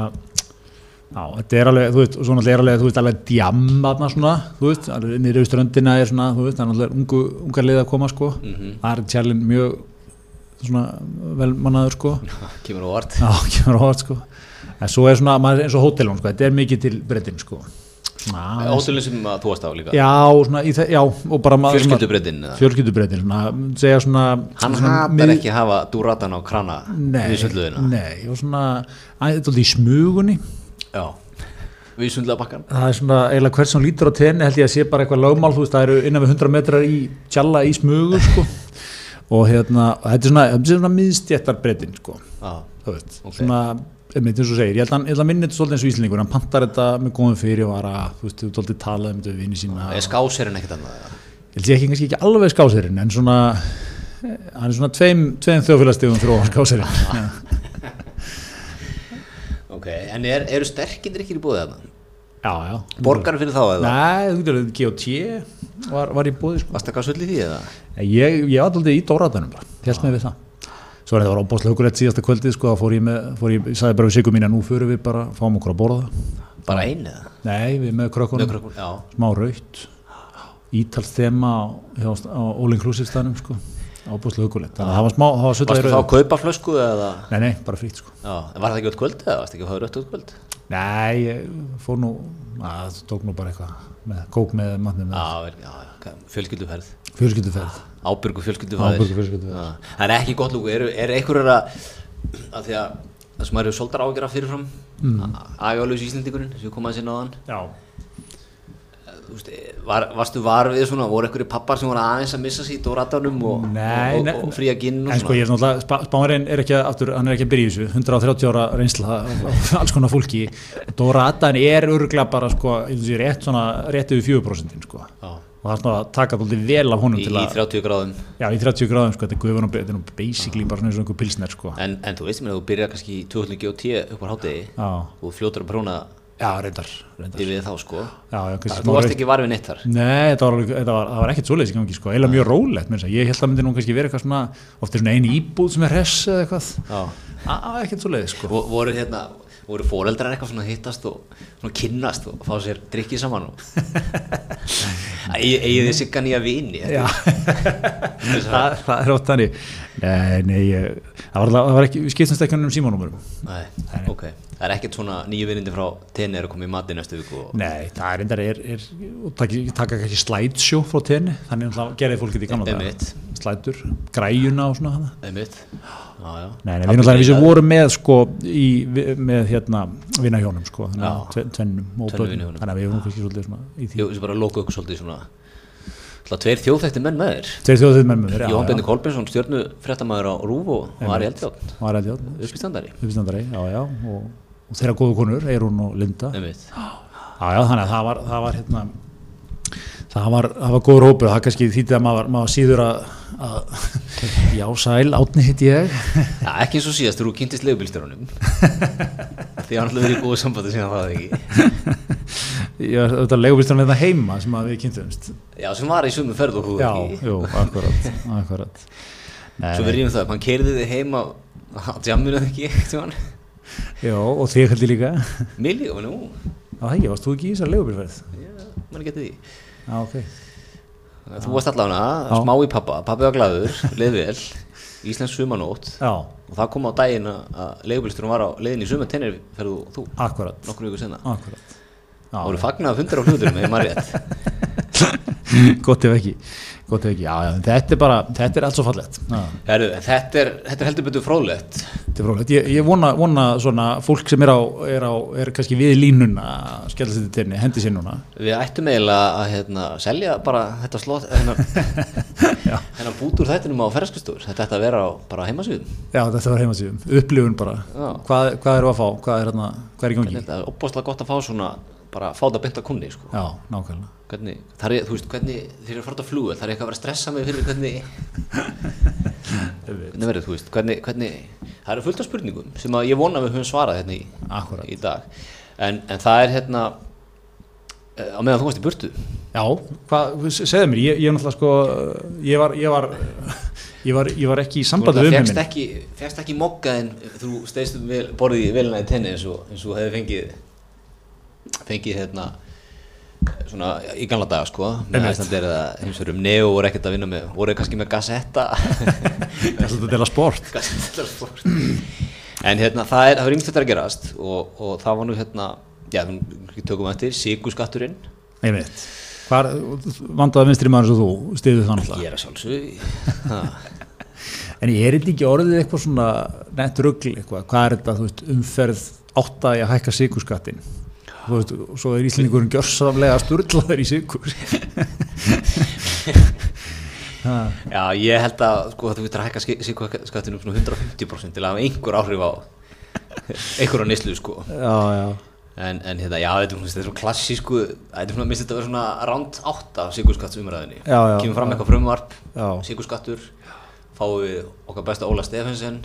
já, þetta er alveg, þú veist, svo náttúrulega er alveg, þú veist, alveg djam þarna svona, þú veist, alveg niður við ströndina er svona, þú veist, það er náttúrulega ungu, ungar lið að koma sko, það er tjallin mjög svona velmannaður sko, kemur á vart á sko, en svo er svona, maður eins og hótelun sko, þetta er mikið til breytin sko, Hótelin sem að þú varst á líka? Já, já, og bara segja svona, Hann mið- ekki að hafa dúratan á krana Nei, nei, og svona aðeins í smugunni. Já, við sundluðabakkan það er svona eiginlega hvert sem lítur á tenni held ég að sé bara eitthvað lögmál, þú veist, það eru innan við 100 metrar í tjalla í smugu sko. og hérna, þetta er svona, þetta er svona miðstjættar breytin, sko, Já, þú veist Ok. svona, einmitt eins og segir, ég held að ég held að minni þetta svolítið eins og íslendingur, hann pantar þetta með góðum fyrir og vara, þú veist, þú svolítið talað um þetta við vini sína, er skásirinn ekkert annað ég held ég ekki ekki alveg skásirinn, en svona eh, hann er svona tveim, tveim þjóðfélagstegum skásirinn Já. Ok, en er, eru sterkindir ekki í búið þarna? já, já Borgar fyrir þá eða? Nei, þú getur G.O.T. var, var í bóði sko. Varst það hvað svolítið því eða? Ég, ég var alltaf í Dóratanum bara, held með við það Svo er þetta var óbáslega okkur eitt síðasta kvöldið sko, þá fór ég með, fór ég, ég sagði bara við Sigur mín að nú förum við bara, fáum okkur að borða. Það Bara einu eða? Nei, við með krökkunum, smá raut Ítals þema á, All Inclusive stannum sko, óbáslega okkurleitt Þannig að það var smá, það var Varstu sötlaði þá að kaupa flösku eða? Nei, nei, bara frýtt sko. Já, en var það ekki öll kvöld eða? Varstu ekki að hafa rött öll kvöld? Nei, fór nú, að, það tók nú bara eitthvað með kók með mannum já, fjölskylduferð. Fjölskylduferð Ábyrgu fjölskyldufaðir. Það er ekki gott lúku, eru er einhverjur að að því að það sem eru soldar ágjara fyrirfram mm. agalus íslendingurinn sem kom að sinna á hann Já, Þú veist, var, varstu var við svona, voru einhverju pappar sem voru aðeins að missa sér í dóratanum og, Nei, og, nei. og, og fría ginn og En sko ég er náttúrulega, Spa- Spánverinn er ekki að, aftur, hann er ekki að byrja í þessu, 130 ára reynsla alls konar fólki Dóra Addan er örglega bara sko, ég vil segja, rétt svona, rétt yfir 4% sko. Já. Og það er svona að taka þóldi vel af honum í, í að, 30 gráðum. Já í 30 gráðum sko, þetta er guðvan og þetta er nú basically bara svona einhver pilsner sko. en, en þú veist mér að þú byrjar kannski í 2000 GOT upp á hátegi og fljótur að bróna já, reyndar, reyndar. yfir þá sko. Já, já, kannski þú varst ekki varfið neitt þar. Nei, þetta var, var, það var ekkert svoleiðis gangi sko, eiginlega mjög rólegt ég held að myndi nú kannski vera eitthvað svona oft er svona ein íbúð sem er hress eða eitthvað. Það ekkert svoleiðis sko. Vo- voru hérna voru fóreldrar eitthvað svona hittast og svona kynnast og fá sér drikkið saman og eigið þið sigga nýja vini Já, það, það er ótt þannig. Nei, nei, það var, var ekki, við skiptumst ekki um símanúmurum Nei, ok, það er ekkert svona nýju vinindi frá tenni er að koma í mati næstu viku og... Nei, það er reyndar, er, er, taka, kannski slideshow frá tenni, þannig að gerði fólkið í gamla slætur, græjuna og svona. Einmitt, já, já. Nei, nei, við við sem vorum með sko í, með hérna vinahjónum sko, tvennum og börnum, þannig að við vorum kannski svolítið svona í því. Jú, þessi bara loka ykkur svolítið svona tveir þjóðþætti menn með þér. Tveir þjóðið með mér, Jóhann Bendi Kolbjörnsson, stjörnu fréttamaður á Rúf og, Ari Eldjátt, var að játn, uppistandari. Uppstandari, já, já, og, og þeirra góðu konur, Eirún og Linda. Já, já, þannig að það var, það var hérna, það var, það var góður hópur, það kannski þýtti að maður, maður síður að, að já, sæl, átni hitt ég. já, ekki eins og síðast þú kynntist leigubílstjórunum Því hann alltaf verið í góðu sambandi síðan það ekki Já, þetta er leigubílstunum þetta heima sem að við kynntumst. Já, sem var í sumu ferð og þú Já, ekki jú, akkurat, akkurat. Svo við rýmum það, hann keiriði þig heima á jamminu eða ekki, eitthvað Já, og þig held ég líka. Mér líka, menn, ú, Já, það ekki, varst þú ekki í þessar leigubílferð? já, mann getið því Já, ok. Þú varst allavega Já. smá í pappa, pappi var glaður, leið vel, íslensk sumanót Já, og það kom á daginn að- að leigubílstjórum var á leiðin í suma tennir ferðu þú akkurat, nokkur viku senna. akkurat. Já, Það voru fagnað fundir á hluturum, hefur maður rétt. gott ef ekki, gott ekki. Já, já, þetta er bara, þetta er allt svo. Herru, þetta er, þetta er heldur betur fróðlegt. Þetta er frólægt. Ég, ég vona, vona svona fólk sem er á, er á, er kannski við línuna að skella sér til tenni, hendi sér núna. Við ættum eiginlega að hérna, selja bara þetta slott, hennar, hennar bút úr þættinum á ferðskustúr. Þetta ætti að vera á bara heimasvíðum. Já, þetta var heimasíðum, upplifun bara. Hvað, hvað eru að fá? Hvað er, hérna, hvað er í gangi? Þetta er opbáslega gott að fá svona, bara fá þetta beint að kunni, sko. Já, nákvæmlega. Hvernig, er, þú veist, hvernig, þeir eru að fara út að fluga, það er eitthvað að vera að stressa mig fyrir hvernig, hvernig verður, þú veist, hvernig, hvernig, það eru fullt af spurningum sem að ég vona við höfum svarað hérna í, í dag. En, en það er hérna, eh, á meðan þú varst í burtu, Já, hvað, segðu mér, ég, ég náttúrulega sko, ég var, ég var, ég var, ég var ekki í Þú sambandi fegst umheiminn ekki, fegst ekki mokkaðin þú steist vel, borðið í velina í tenni eins og, og hefði fengið fengið hérna svona í gamla daga sko. Með Einmitt. Æslandir eða hins vegar um Neo voru ekkert að vinna með, voru kannski með Gazetta þetta er að sport Gazetta Sport. En hérna það er, það er ymst þetta að gerast og, og það var nú hérna já, við tökum eftir, Sigurskatturinn einmitt. Hvar, vandaði vinstri maður eins og þú stiðu það náttúrulega? Ég er að sjálfsög. En ég er ekki orðið eitthvað svona nett ruggl eitthvað, hvað er þetta, þú veist, umferð átta í að hækka sigurskattin þú veist, og svo er Íslendingurinn gjörsamlega sturlaður í sigur Já, ég held að sko, þú veitur að hækka Sigurskattinu um svona 150% til að hafa einhver áhrif á einhver á neyslu sko. Já, já, En, en hérna, já, þetta er, þetta er svo klassísku, þetta er svona, minnst þetta að vera svona ránt átta sigurskattsumræðinni. Já, já, Kemur fram eitthvað frumvarp, sigurskattur, fáum við okkar besta Óla Stefensen,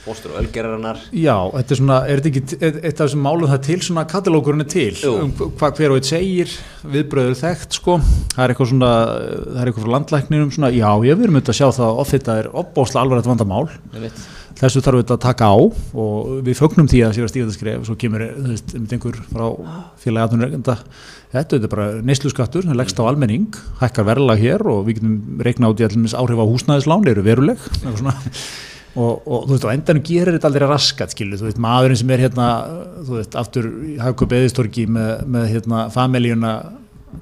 fóstur og ölgerarinnar. já, þetta er svona, er þetta ekki eitt af þessum málum það til svona katalókurinn er til, um hvað hver og eitt segir, viðbröður þekkt, sko, það er eitthvað svona, það er eitthvað frá landlækninum svona, já, ég við erum auðvitað að sjá það að oft þetta er opbóðslega alvarlegt vandamál, Einmitt. Þessu þarf við að taka á og við fögnum því að sér að stíða þetta skref. Svo kemur, veist, einhver frá félagi aðtunreikenda þetta er bara neyslu skattur, það leggst á almenning hækkar verðlag hér og við getum reikna át í allir áhrif á húsnæðislán, eru veruleg. Og, og þú veist, á endanum gerir þetta aldrei raskat skilu, þú veist, maðurinn sem er hérna þú veist, aftur í hagkaup eðistorki með, með hérna familíuna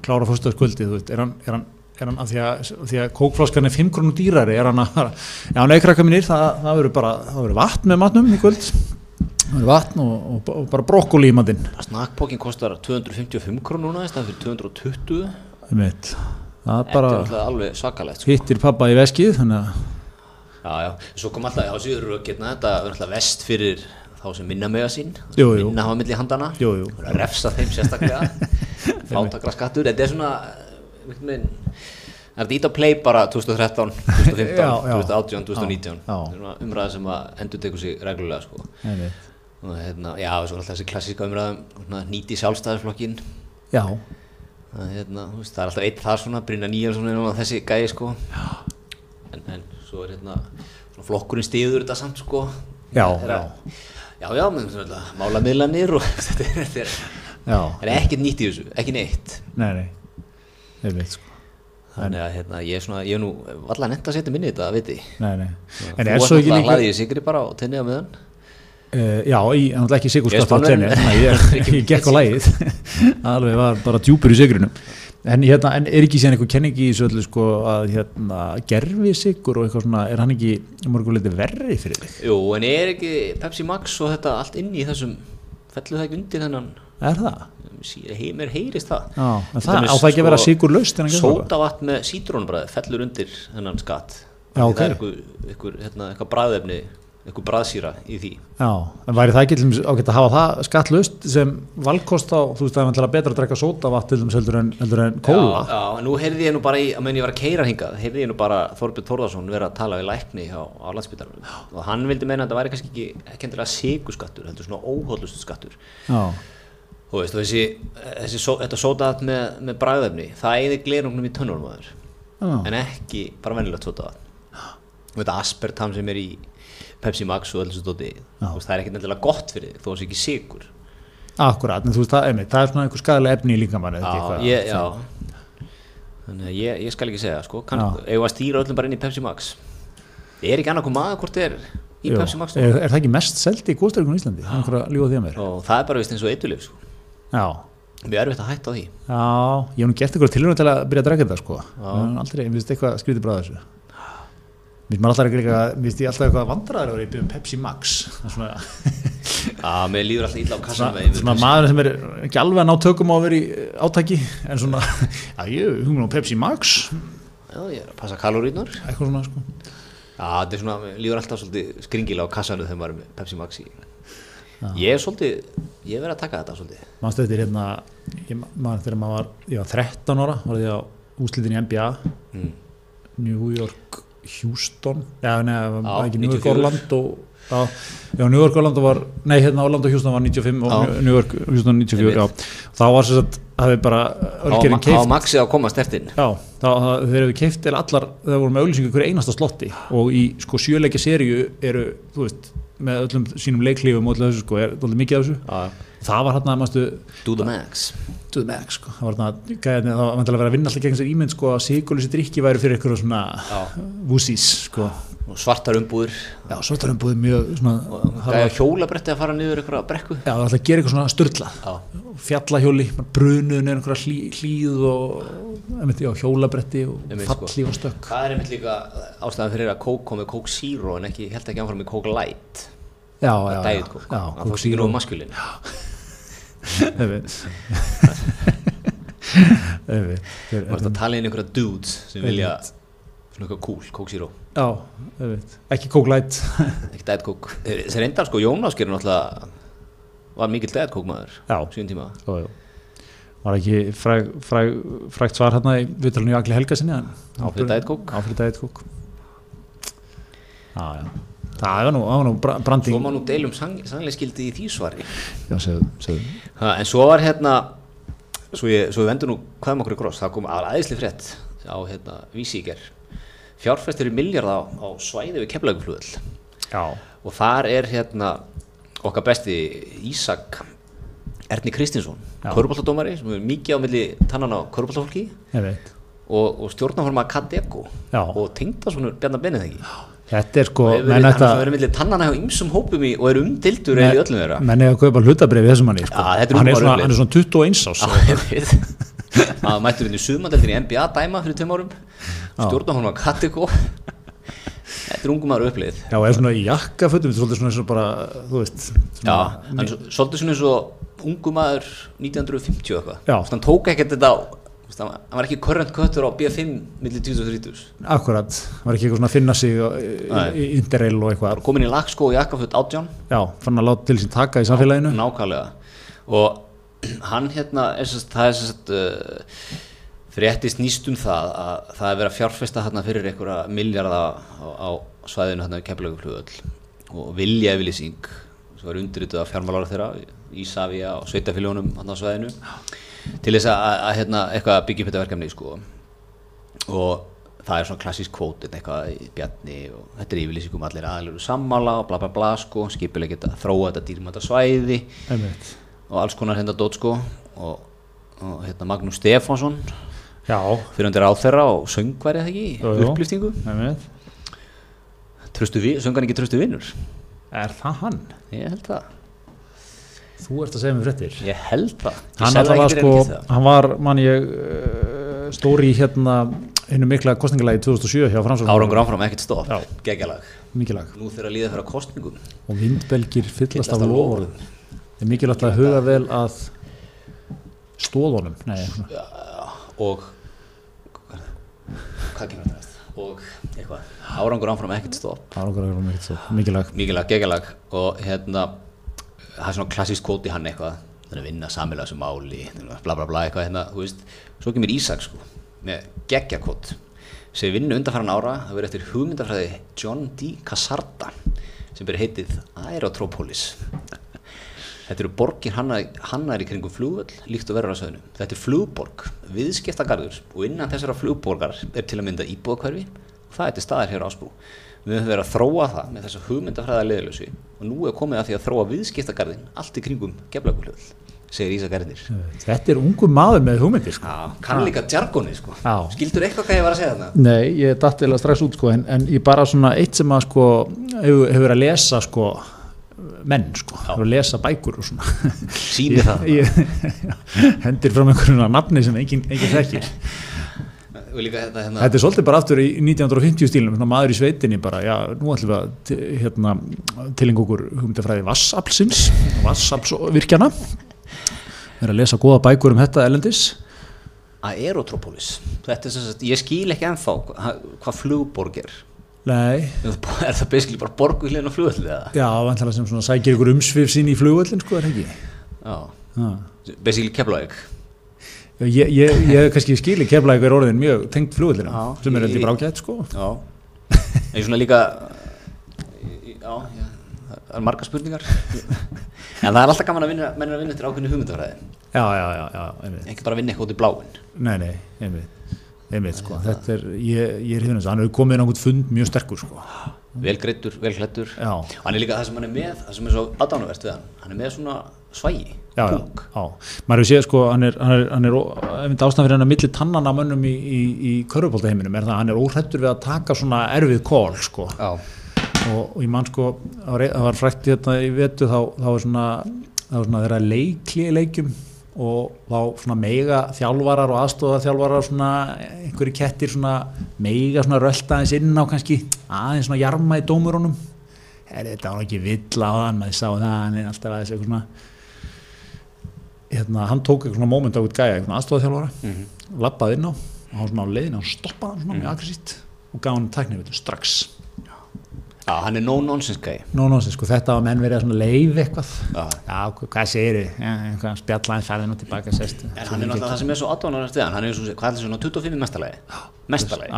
klára fórstöðskvöldi, þú veist, er hann, er hann er hann af því að, því að kókfláskan er 5 krónum dýrari, er hann að já, neikrakka mínir, það, það verður bara það verður vatn með matnum í kvöld það verður vatn og, og, og bara brokkoli í matinn Snakkpókin kostar 255 krónur núna, í staðan fyrir 220. Einmitt. það er bara er alveg svakalegt, sko. hittir pappa í veskið þannig að Já, já, svo kom alltaf, já, síður rökirna, þetta er alltaf vest fyrir þá sem minna mega sín, Jú, jú. minna hafa milli handana. jú, að refsa þeim sérstaklega fátakra skattur, þetta er svona það er ít að play bara 2013, 2015 Já, já. 2018, 2019 Já, umræða sem að endur tekur sig reglulega sko. Og hérna, já, svo er alltaf þessi klassíska umræða nýti sjálfstæðisflokkin já, það, hérna, veist, það er alltaf eitt þar svona Brynja Níelsson er þessi gæði sko. en, en svo er hérna flokkurinn stiður þetta samt sko. Já, að, já, já, með svona málamiðlanir og þetta er, er, er ekkert nýtt í þessu, ekki neitt. Nei, nei, einmitt sko Þannig að hérna, ég er svona, ég er nú allar nefnt að setja minni í þetta, veit ég. nei, nei. Þú en er náttúrulega líka hlaðið í sigri bara og tennið á meðan. Uh, já, ég er náttúrulega ekki sigur Ég er skatt á tenni að ég, ég gekk á lægið alveg var bara djúpur í sigrinum en, hérna, en er ekki síðan eitthvað kenningi í öllu sko að hérna, gerfi sigur og eitthvað svona, er hann ekki mörgur litið verri fyrir þig? Jú, en er ekki Pepsi Max og þetta allt inni í þessum, fellur það ekki undir þennan, Er það? mér heyrist það. Já, en það á það ekki að vera sko, að gera eitthvað? Sótavatn með sítrónubræði fellur undir þennan skatt. Já, ok. Það er eitthvað, hérna, eitthvað bræðefni, eitthvað bræðsýra í því. Já, en væri það ekki ágætt að hafa það skattlust sem valkost á, þú veist það er betra að drekka sótavatn til dæmis heldur en, heldur en kóla Já, já, nú heyrði ég nú bara í, að menn ég var að keira hingað, heyrði ég nú bara Þorbjörn Þórðarsson vera að tala við lækni á, á landsbytarnum og hann vildi meina að það væri kannski ekki, ekki Þú veist, og þessi, þessi þetta sótaðat með, með bræðefni, það eigði glerungnum í tönnunum aður, já, en ekki bara venjulegt sótaðat. Og þetta aspertam sem er í Pepsi Max og alls stóti, Já. það er ekki endilega gott fyrir þig, þó þessi ekki sigur. akkurat, en þú veist það, það er svona einhver skadalega efni í líkamann Já, ég, já. Þannig að ég, ég skal ekki segja, sko, kann, Já. eigum að stýra öllum bara inn í Pepsi Max. Er ekki annað hvað maður hvort er í Pepsi Max er, er það ekki mest seldi í góðstæringun í Íslandi? Það er að að Og það er bara vist eins og eitulif, sko. Já, Mjög erfitt að hætta því. já, ég hef nú gert eitthvað tilhörun til að byrja að drekka þetta sko. Aldrei, ég finnst eitthvað skrítið bráð þessu. Mér finnst alltaf eitthvað, mér finnst ég að vera í Pepsi Max. Svona, Já, mér líður alltaf illa á kassan svona, svona maður sem er ekki alveg að ná tökum á að vera í átaki en svona, já ég, hún er Pepsi Max. Já, ég er að passa kalorínar. eitthvað svona sko. Já, þetta er svona, mér líður alltaf svolítið skringilega á kassanu þegar maður er með Pepsi Max í. Ég er svolítið, ég er verið að taka þetta svolítið. Manstu þetta hérna, maður þegar maður var, ég var 13 ára, var ég á úslitin í NBA, Mm. New York, Houston, já, neða, Já, var ekki New York, 94. Orlando, já, já, New York, Orlando var, nei, hérna Orlando, Houston var 95 og Já. New York, Houston 94, Einmitt. já. Þá var sér að hafi bara Á Ölgerinn á keift maxið að koma stertinn Já, þá það- þeir eru keift til allar, það voru með auglýsingu hverju einasta slotti og í sko sjöleikja seríu eru, þú veist, með öllum sínum leiklífum og öllu þessu sko, er mikið af þessu það var að maður do the max. To the max sko, það var hann að gæðin, það var að vera að vinna alltaf gegn sér ímynd sko að sigurlösi drikki væri fyrir eitthvað svona Já. vúsís sko, og svartar umbúður já, svo er það umbúið mjög svona, var, hjólabretti að fara niður einhverja brekku. Já, það var alltaf að gera eitthvað svona störtlað Já, fjallahjóli, brunuð neður einhverja hlý, hlýð og einmitt, já, hjólabretti og Einmitt, sko. falli og stökk. Það er einmitt líka ástæðan fyrir að Coke kom með Coke Zero en ekki, held ekki áfram með Coke Light. Já, já, já, Diet Coke, já, það Coke fórst ekki Zero einmitt. Einmitt. Þú ert að tala inn einhverja dudes sem vilja svona eitthvað cool, Coke Zero. Já, ekki Coke Light. Ekki Diet Coke, þeir reyndar sko Jónas gerir náttúrulega var mikill Diet Coke maður Já. síðan tíma. Jó, jó. Var ekki fræg, fræg, frægt svar hérna í viðtalinu í Agli Helga sinni Á fyrir Diet Coke. Á fyrir Diet Coke Já, já. Það var nú, nú bra- branding. Svo má nú deilum sannleiskildi í því svari. Já, segðu, segðu. Ha, en svo var hérna svo ég, svo ég vendur nú hvað um okkur í gross það kom aðeinsli frétt á hérna Vísíker fjárfæstur í miljard á, á svæði við keflaguflugöld Já, og þar er hérna okkar besti Ísak Erni Kristinsson Já. köruboltadómari sem er mikið á milli tannan á veit og, og stjórnaforma Kadeko og tengda svona Bjarnar Benedegi Þetta er sko og menn hann ætta sem verið milli tannana hjá ymsum hópum í og er umdildur eða í öllum þeirra. menn eiga að kaupa hlutabrið þessum manni sko. Já, er hann, er svona, hann er svona 21 ás Já, ég veit. Að mættur inn í sumandeldin í NBA dæma fyrir tveim árum. Stjórnaforma Kadeko þetta er ungum maður upplið. Já, er svona í jakkafötum er svolítið svona, svona bara, þú veist Já, svona, hann er svo- svolítið svona eins og ungu maður 1950 og eitthvað. Já. Þú veist, hann tók ekkert þetta á hann var- hann ekki current cutter á B5 millir 2030 Akkurat, var ekki eitthvað svona að finna sig á- í, í interrail og eitthvað. Komin í lagskó og jakkaföt átján. Já, fann að láta til sín taka í samfélaginu. Nákvæmlega. Og hann hérna er sérst, það er sérst uh, frétti snýst um það að það er verið að fjárfesta hérna fyrir einhverja milljarða á, á svæðinu hérna í Keflavíkurflugöll og vilja yfirlýsing sem var undirrituð af fjármálára þeirra Ísafía og sveitaféljónum hérna á svæðinu til þess að, að hérna, eitthvað byggja upp þetta verkefni sko. og það er svona klassísk kvót eitthvað í bjarni og þetta er yfirlýsingum allir aðlur sammála og bla bla bla sko, skipileg geta þróa þetta dýrmæta svæði. Einmitt. og alls konar hérna dót sko. Og, og hérna Magnús Stefánsson fyrir undir áþerra og söngværi það ekki, einmitt. Tröstu vi, söngan ekki tröstu vinnur Er það hann? ég held það, Þú ert að segja mér fréttir. Ég held það. Ég Hann var sko, hann var, mann ég uh, stóri í hérna hennu mikla kostningalagi 2007 hjá Framsókn árangur áfram, ekkert stopp, geggjalag. Mikið lag. Nú þegar líða fyrir að kostningum og vindbelgir fyllast af loforðum. Það er mikilvægt að huga vel að stóðunum Nei, svona. og hvað kemur það og eitthvað, árangur áfram ekkert stopp. Það er okkur að vera mikið svo mikið lag. Mikið lag, geggjalag. Og hérna það er svona klassísk kvóti hann eitthvað þannig að vinna samilega þessu máli bla bla bla eitthvað hérna, þú veist svo kemur Ísak sko, með geggjakvót sem vinnu undanfæran ára það verið eftir hugmyndafræði John D. Casarda sem byrja heitið Aerotropolis Þetta eru borgir hannar, í kringum flugvöll líkt og verður á söðinu. Þetta er flugborg, viðskiptagarður og innan þessara flugborgar er til að mynda íbúðakverfi og það er til staðar hér á Ásbrú. Við höfum verið að þróa það með þessa hugmyndafræða leðilösu og nú er komið að því að þróa viðskiptagarðin allt í kringum geflagulöðl, segir Ísa Garðir. Þetta er ungu maður með hugmyndir sko. Já, kann líka djargónið sko. Skildur eitthvað hvað ég var að segja þarna? Nei, ég datt eða strax út sko, en, en ég bara svona eitt sem að sko hefur, verið að lesa sko menn sko, hefur að lesa bækur Sýnir það. hendir fram einhverjum nafni sem engin, engin þekkir líka þetta hérna, þetta er svolítið bara aftur í 1950 stílum svona maður í sveitinni bara, já, nú ætlum við að hérna, tilengu okkur hugmyndafræði vassaflsins vassaflsvirkjana er að lesa góða bækur um þetta elendis Aerotropolis. Þetta er sem sagt, ég skil ekki ennþá hvað, flugborg er. Nei, Er það basically bara borgu hlýðin á flugvöldið eða? já, vantilega sem svona sækir ykkur umsvif sín í flugvöllin sko, er ekki Já, Já. basically Keflavík Ég, ég, ég kannski skili kefla ykkur orðin mjög tengt Já, sem er ég- heldur brákjætt sko. Já. En svona líka Já, já það er margar spurningar. En það er alltaf gaman að vinna, menn er að vinna eftir ákveðinu hugmyndafræði. Já, já, já, já ekki bara að vinna eitthvað út í bláin nei, nei, einmitt, einmitt sko. þetta er, ég, ég er hérna hann hefur komið inn á einhvern fund mjög sterkur sko. vel greittur, vel hlættur Já. og hann er líka það sem hann er með það sem er svo aðdánuvert við hann. Hann er með svona svægi já, púk. já, maður hefur séð sko hann er, hann er, hann er ástæðan fyrir hann að milli tannana mönnum í, í, í körfubóltaheiminum er það að hann er óhrættur við að taka svona erfið kól sko. Og, og ég man sko það var, frækt í þetta í vetu þá, þá var svona svona þeirra leikli í leikjum og þá svona meiga þjálfarar og aðstofa þjálfarar svona einhverju kettir svona meiga svona rölda aðeins inn á kannski aðeins svona jarma í dómurunum. Þetta var ekki vill á hann maður sá það hann er alltaf aðeins eitthvað svona hérna, hann tók eitthvað svona moment á eitthvað gæja, eitthvað aðstofa þjálfara Mhm. lappaði inn á hann svona á leiðin hann stoppaði hann svona mjög aggressíft og gaf hann tæknivill strax. Já, hann er no-nonsense Nú, nú, sko, þetta var menn verið að svona leif eitthvað. Já. Já, hva- hvað segir þið? Eitthvað spjallaði færðin og tilbaka sest. En hann er náttúrulega það sem er svo aðdánuvert við hann hann er svo, hvað er það svona 25 í mestalagi? Mestalagi.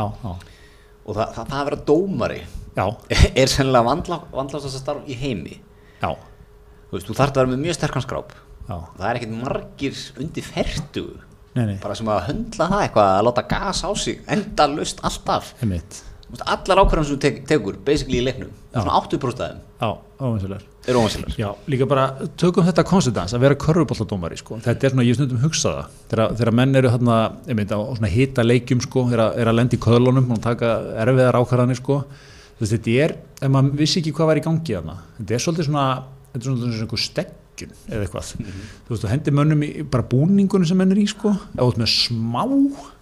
Og það, það, það að vera dómari er sennilega vandla, vandlast þess að starf í heimi. Já, þú veist, þú þarf að vera með mjög sterkan skráp já. það er ekkert margir undir ferdu Nei, nei, bara sem að höndla það eitthvað að láta gas á sig enda lust alltaf. Einmitt. Þú veist, allar ákvarðan sem þú tek, tekur basically í leiknum, svona 80% af þeim. Já, óvinsulegar eru óvansilar Já, líka bara tökum þetta konstitans að vera körfubolladómari sko. þetta er svona, ég hef stundum hugsað það. Þegar, þegar menn eru á svona hita leikjum sko, er að, er að lenda í köðlunum og taka erfiðar ákvarðanir sko. Þú veist, þetta er, ef maður vissi ekki hvað var í gangi þarna, þetta er svolítið svona þetta er svolítið svona einhver steggjun eða eitthvað, þú veist, þú hendir mönnum í bara búningunum sem menn er í sko, þú ert með smá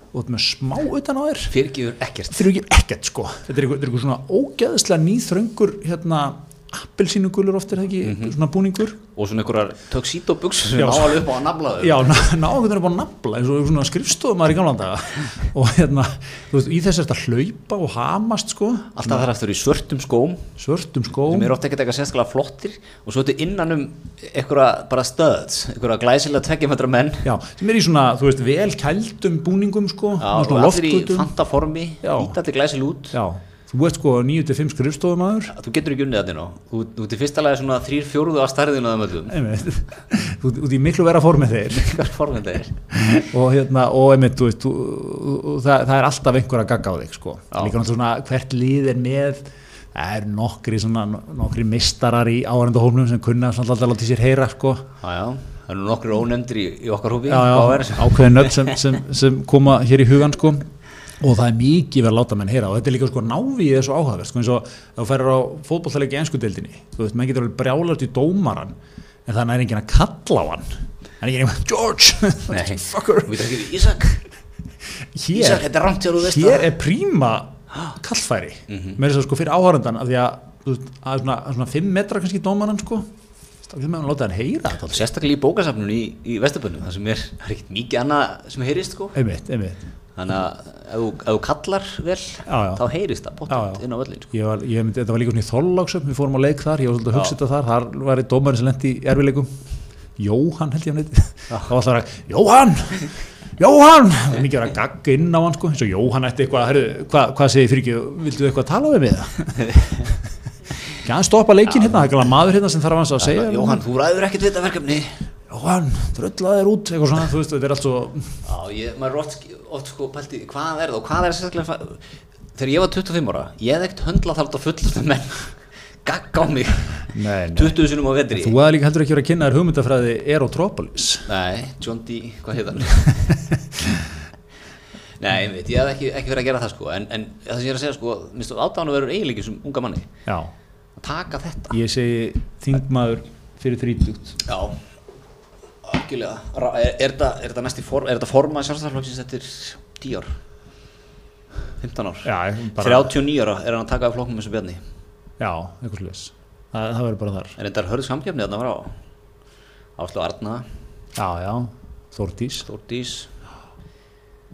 ert með smá utan á þér. Fyrirgifur ekkert. Ekki ekkert sko. Þetta er eitthvað, þetta er eitthvað svona ógeðslega nýþröngur hérna appelsínugulur oft er það ekki svona búningur? Og svona einhverjar tuxedo buksur sem Já, ná svo- alveg upp á að nafla þau. Já, náðum er bara að nafla eins og svona skrifstofum maður í gamla daga. Og hérna, þú veist, í þess að hlaupa og hamast sko. Alltaf þar eftir í svörtum skóm. Svörtum sem skóm eru ofta ekkert eitthvað sérstaklega flottir. Og svo þetta innan um einhverja bara stöðs, einhverja glæsilega tveggjumöndra menn. Já, sem er í svona, þú veist, vel kældum búningum sko, Já, og allir í loftgötum. fanta formi, Já. ítandi glæsil út. Já, þú ert sko 9-5 skrifstofum maður þú getur ekki unnið þetta þú þú ert í fyrsta lagi svona þrýr fjóruðu á stærðinu að þeim öllum. Einmitt, þú ert í miklu vera formið þeir. Það er og hérna, og einmitt, þú veist það, það er alltaf einhver að gagga á þig sko, Já. líka náttúrulega svona hvert líð er með það er nokkri svona, nokkri mistarar í áhærendahófnum sem kunna svona alltaf láta í sér heyra sko. Já, já, það eru nokkur ónefndir í, í okkar hópi já, já, ákveðin nödd sem, sem, sem koma hér í hugan sko og það er mikið verið að láta menn heyra og þetta er líka sko návíð þessu áhagast sko eins og þú ferir á fótbolltalegi í ennsku deildinni þú veist, menn getur alveg brjálast í dómaran en það er enginn að kalla á hann. Það er enginn að George Nei. fucker? Við þarfum ekki Ísak, hér, Ísak, þetta er rámt hjá þú veist hér er príma kallfæri. Með þess að sko fyrir áhörandan af því að, þú veist, að svona, að svona 5 metra kannski dómaran sko. Þá getur með hann að láta hann heyra þetta. Sérstaklega í bókasafnunum í, í Vesturbunum það sem er, er ekkert mikið annað sem heyrist sko. Einmitt, einmitt þannig að ef þú, kallar vel Já, já. þá heyrist það bótt inn á völlin sko. ég var, ég myndi, þetta var líka svona í þorláksum við fórum á leik þar, ég var svolítið að hugsa þetta þar þar var einn dómarinn sem lendi í erfileikum Jóhann held ég hann heiti. Þá var það að Jóhann Jóhann, það er mikið að gagga inn á hann sko, eins og Jóhann ætti eitthvað, herru, hvað, hvað segir fyrir ekki, viltu eitthvað tala við mig? Það? Ekki að stoppa leikin hérna, það er maður hérna sem þarf að segja. Jóhann, þú ræður ekkert við þetta verkefni Jóhann, dröllaði þér út, eitthvað svona, þú veist, þetta er allt svo Já, ég, maður er oft, sko pælti hvað er það og hvað er sérstaklega þegar ég var 25 ára, ég hef ekkert höndlað þátt á fullum menn. Gagga á mig. Nei, nei. 20 sinum á vetri. Þú hafði líka heldur ekki verið að kynna þér hugmyndafræði Aerotropolis Nei, John D, hvað heit hann? Nei, ég veit, ég hef ekki, ekki verið að gera það sko. En, en það sem ég er að segja sko, minnst þú átáðan að vera eiginleiki sem unga manni. Já, að taka þetta. Ég segi þingmaður fyrir þrítugt. Já, algjörlega. Er, er þetta- er næst í form, er þetta forma sjálfstæðarflokksins eftir 10 ár? 15 ár? Já, bara, 39 ára er hann að taka af flokknum eins og Bjarni. Já, eitthvað slúðis það, það verður bara þar. En þetta er hörð samkjöfni þarna frá? Áslu Arna, Já, já, Þórdís. Þórdís.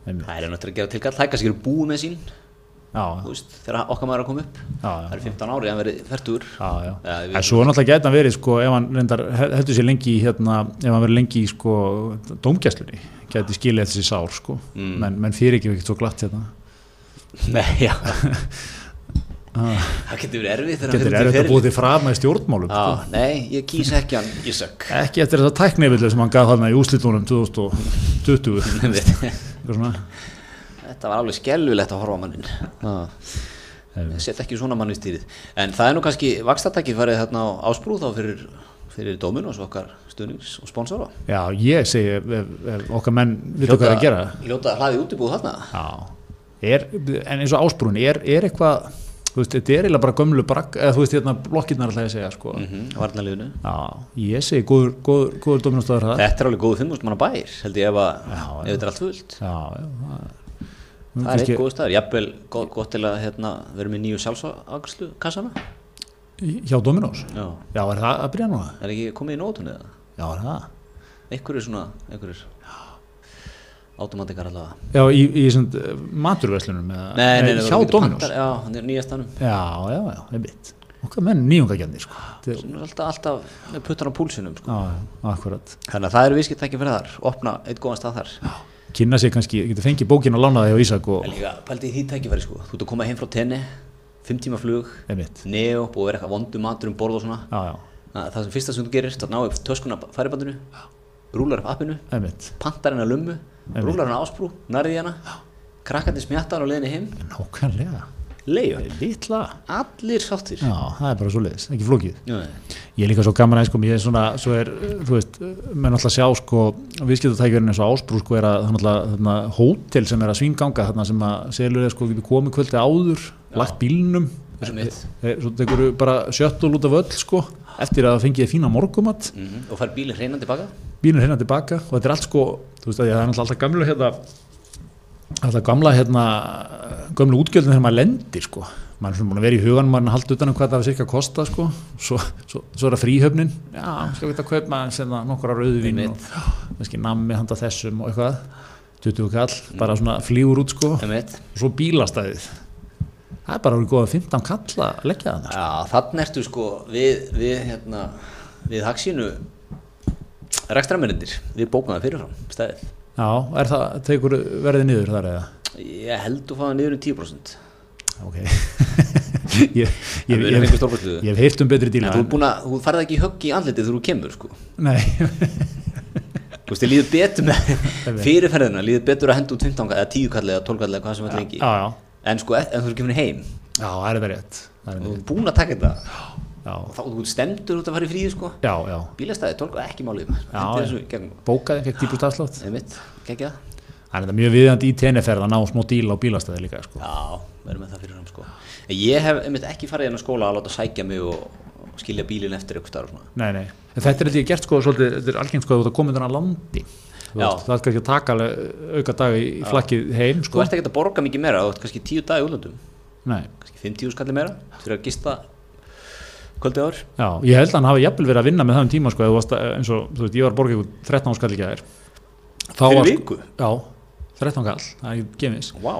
Það er náttúrulega að gera tilkall, það er kannski eru búið með sín veist, þegar okkar maður er að koma upp. Já, Það er 15 ári, hann verið færtur. En svo náttúrulega gæti hann verið sko, ef hann reyndar heldur sér lengi hérna, ef hann verið lengi í sko dómgæslunni, gæti skilið þessi sár sko, Mm. menn, menn fyrir ekki ekkert svo glatt hérna. Nei, já. Það getur verið erfið þegar hann getur fer út í erfitt að ferilinn. búið til fram í stjórnmálum sko. Já, nei, ég kýs ekki hann Ísak ekki eftir þessa tæknivillu sem hann gaf þarna í úslitunum 2020 Þetta var alveg skelvilegt að horfa mannin Ég set ekki svona mann í stýrið En það er nú kannski vakstatæki farið þarna á ásprú þá fyrir, fyrir Dominos okkar stuðnings og sponsora. Já, ég segi ef, ef, okkar menn vita hvað er að gera. Ljóta hlaði útibúð þarna. Já, er, en eins og ásbrún er, er eitthvað þú veist, þetta er eiginlega bara gömlu brak eða þú veist, hérna blokkirnar alltaf ég segja sko. mm -hmm, Varnaliðinu já, ég segi góður, góður, góður dominustöður það Þetta er alveg góðu 5.000 manna bær það, er eitt góð staður, jafnvel gott, gott til að hérna, vera með nýju sjálfsagarslu kassana. Hjá Dominós Já, já, er það að byrja núna? er ekki komið í nótunni eða? já, er það. Einhverju svona, einhverjur Automatikar allavega. Já, í, í svona maturverslunum eða, Nei, nei, hjá Dominós Já, hann er nýjastanum já, já, já, einmitt. Okkar menn nýjungagjandi sko. Alltaf, alltaf puttan á púlsinum sko. já, já, akkurat. Þannig að það eru viðskipt ekki fyrir þar. Opna eitt góðan stað þar kynna sér kannski, getur fengið bókin að lána það hjá Ísak og líka, pældi því tækifæri sko. Þú ert að koma heim frá tenni Fimm tíma flug Neo, búið að vera eitthvað vondu matur um borð og svona. Já, já, Það það sem fyrsta sem þú gerir Það ná upp töskuna færibandinu Rúlar upp appinu einmitt. Pantar hennar lummu Rúlar hennar ásprú Nærði hana Krakkandi smjattar á leiðinni heim. Nákvæmlega, Leiðu litla. Allir sáttir. Já, það er bara svo leiðis, ekki flókið. Já, ég er líka svo gaman að sko, ég er svona, svo er, þú veist menn alltaf sjá, sko, viðskiptatækjurinn eins og ásbrú, sko, er að, er alltaf þarna, hótel sem er að svínganga, þarna sem að selur er, sko, getur komið kvöldi áður lagt bílnum. Einmitt. Eh, svo tekur bara sjöttul út af öll, sko eftir að það fengið fína morgumat. Mhm. Og fær bílinn hreinan tilbaka bílinn hérna tilbaka og þetta er allt, sko þú veist að það er alltaf gamlu hérna alltaf gamla hérna gamlu útgjöldin þegar maður lendir, sko. Maður er svona búin að vera í hugan, maður er að halda utan um hvað það er cirka að kosta, sko. Svo, svo, svo er það fríhöfnin. Já, skal við þetta kaupa sem það nokkura rauðvín og kannski nammi handa þessum og eitthvað. 20 kall, bara svona flýgur út sko, og svo bílastæðið. Það er bara orðið góða 15 kall að leggja það Já, þannig ertu sko við, við hérna við haksínu rekstramennir, við bókum það fyrirfram stæðið. Já, er það, tekur verðið niður þar eða? Ég held þú fáið niður um 10% ok. Ég, ég, Það ég, ég, ég hef heyrt um betri En díla. þú að, þú farið ekki högg í andlitið þegar þú kemur sko. Nei, Þú veist, þið líður betur með fyrirferðina, líður betur að henda út 15 eða 10 kall eða 12 kall eða hvað sem þetta lengi. En sko, en þú er ekki fyrir heim. Já, það er þetta rétt. Það þú er búin að taka þetta og þá þú ert stemdur út að fara í fríði sko. Já, já, Bílastæði, 12 ekki málið. Bókaði, fekk típust afslátt Einmitt, geggja það er mjög viðandi í tenniferð að ná smá díl á bílastæði líka sko. Já, verðum með það fyrir hann sko. Ég hef einmitt ekki farið inn á skóla að láta sækja mig og, og skilja bílinn eftir eitthvað Nei, nei, en þetta er þetta ég gert sko svolítið, þetta er algengt sko að þú ert að koma þarna að landi. Þú það er kannski að taka auka dag í flakkið heim Þú sko. ert ekki að borga mikið meira, þú ert kannski 10 dag í útlöndum. Nei, kannski 50 skalli meira. Fyrir að gista kvöldið ár. Já, ég held að hann hafi jafnvel verið að vinna með það um tíma sko, varst eins og, þú veist, ég var að borga ykkur 13 áskall ekki að þér Fyrir viku? Já, 13 kall, það er gefins. Vá,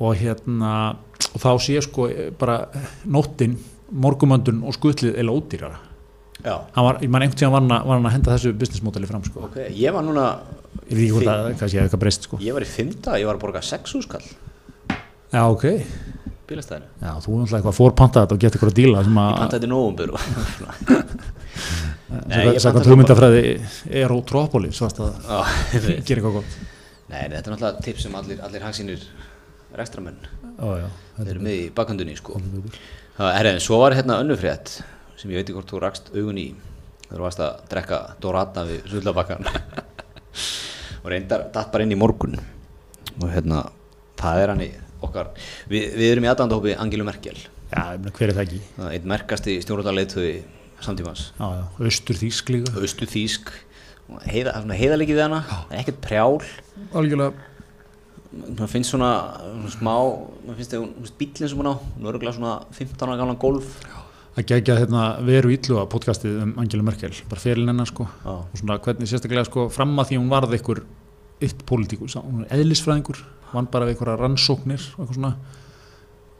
og hérna, og þá sé sko bara nóttin, morgumöndun og skutlið eða ódýrara. Var, ég man einhvern tíðan var var hann að henda þessu business modeli fram sko, ok Ég var núna, ég veit ekki hvort að kannski hefði eitthvað breyst sko, ég var í 5 dag, ég var að borga 6 skall. Já ok bílastæðinu. Já, þú er náttúrulega eitthvað fórpantað þetta og gett eitthvað að díla Ég að panta þetta í nóvumbur og svona Nei, ég Sækvæmt pantaði hugmyndafræði er ótrópoli svo að veit. gera eitthvað gott. Nei, þetta er náttúrulega tips sem allir, allir hansínir rekstramenn Þeir eru með í bakkandunni sko. Það er en svo var hérna önnufrétt sem ég veit ekki hvort þú rakst augun í. Þegar þú varst að drekka Dorata við Sullabakkan og reyndar datt bara inn í morgun. Og hérna það er hann í okkar. Við, við erum í aðdandahópi Angelu Merkel. Já, hver er það ekki? Það einn merkasti stjórnarleiðtöði samtímans. Austur þýsk líka. Austu þýsk heiða, heiðalegi við hana það er ekkert prjál. Algjörlega. Maður finnst svona, svona smá maður finnst þegar bílinn sem hún á hún örugglega svona 15 ára gamlan golf. Að gegja hérna veru illu að podcastið um Angela Merkel, bara ferilin hennar sko. Já. og svona hvernig sérstaklega sko fram að því hún varð einhver eitt pólitíkur, hún er eðlisfræðingur vann bara við einhverja rannsóknir svona.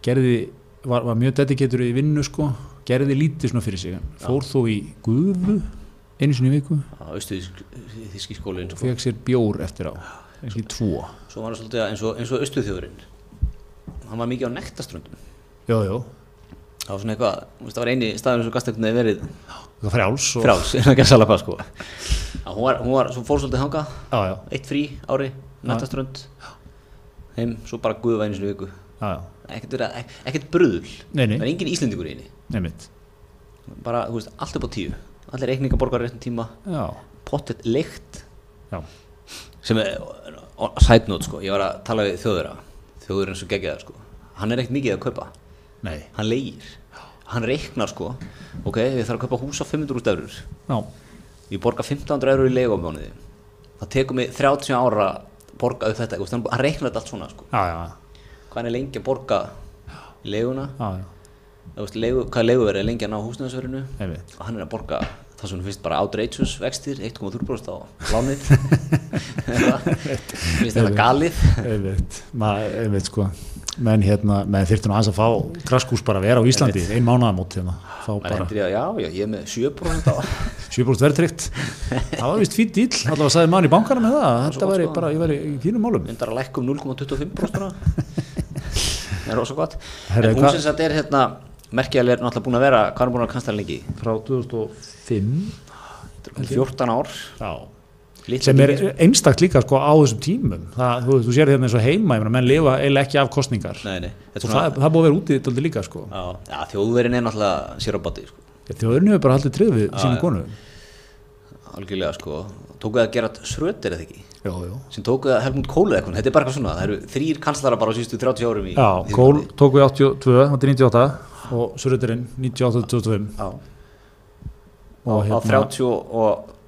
Gerði, var, var mjög dedikator í vinnu sko gerði lítið svona fyrir sig fór þó í gufu einu sinni viku. Sko. fekk sér bjór eftir á eins og í tvo. svo var það svolítið eins og, og austu þjóðurinn hann var mikið á nektaströndum já, það var svona eitthvað, það var eini staður sem verið eitthvað og, fráls, ekki að salapa sko. Hún var, hún var, svo fór svolítið hanga já, já, eitt frí ári, nættaströnd heim, svo bara guða einu í viku. Ekkert, bröðul það er engin Íslendingur í henni. Bara, þú veist, allt upp á tíu. Allir reikninga borgar réttum tíma. Pottet leikt sem er sætnót sko, ég var að tala við þjóðura þjóður eins og geggjaðar sko. Hann er ekkert mikið að kaupa, nei, hann leigir hann reiknar sko. Ok, ég þarf að kaupa hús á 500 eurur já, ég borga 1500 eurur í mánuði það tekur mig 30 ára að borga upp þetta, hann reiknar þetta allt svona sko. Já, já, hvað er lengi að borga í leiguna já, veist, leigu, hvað leiguverið er lengi að ná húsnæðisverðinu? Og hann er að borga það sem finnst bara outrageous vextir 1,3% á lánið. Finnst þetta galið? Einmitt, maður, einmitt sko menn hérna, menn þyrfti nú aðeins að fá kraskús bara að vera á Íslandi, ein mánaðamót hérna, fá bara að já, já, ég er með 7% á 7% verðtrygt það var vist fýtt dýl, allavega sagði mann í bankanum með það, þetta gott, væri sko. bara, ég væri í fínum málum. Myndar að lækka um 0,25% það er rosa gott. En hún hvað- sem sagt er hérna merkjæli er náttúrulega búin að vera hvað er búin að kansla lengi? frá 2005 14 ár. Já sem er einstakt líka sko á þessum tímum. Það, þú, þú sér hérna eins og heima, meina, menn lifa eiginlega ekki af kostningar nei, nei, og svona það, það búið að vera úti þetta líka sko. Já, já, þjóðverin er náttúrulega sér á bati sko. þjóðurinn hefur bara haldið trið við sínum konu. Algjörlega sko. Tókuð að gera srötir eða ekki? Já, sem tókuð að Helmut Kohl eða eitthvað. Þetta er bara eitthvað svona, það eru þrýr kanslara bara á síðustu 30 árum í já, í Kól Þýskalandi. tók við 82, þetta er 98 og Surruturinn 98-2005 já, og á hérna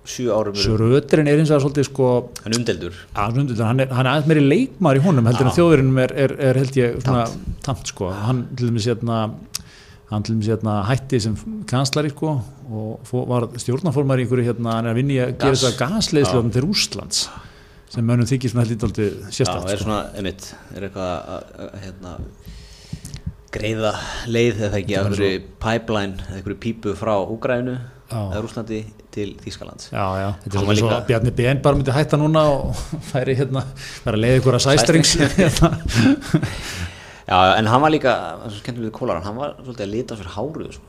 37 árum eru Surruturinn er eins og svolítið sko hann umdeldur að, hann, er, hann er aðeins meiri leikmar í honum heldur en þjóðurinnum er, er, er held ég svona tamt. sko, hann til dæmis hérna hann til dæmis hérna hætti sem kanslari sko og fó, var stjórnaformar í einhverju hérna, hann er að vinni að gera þetta gasleðslu til Rústlands sem mönnum þykir svona held lítið já, sérstætt er sko. svona, einmitt, er eitthvað að, hérna greiða leið eða ekki einhverju pipeline einhverju pípu frá Úgrænu Eða Rúslandi til Þýskalands. Já, já, þetta er Hann svona var svo líka- að Bjarni Ben bara myndi hætta núna og færi hérna, vera að leiða ykkur að sæstrings. Já, en hann var líka, svo skemmtilega við kólaran hann var svolítið að lita fyrir háruðu sko.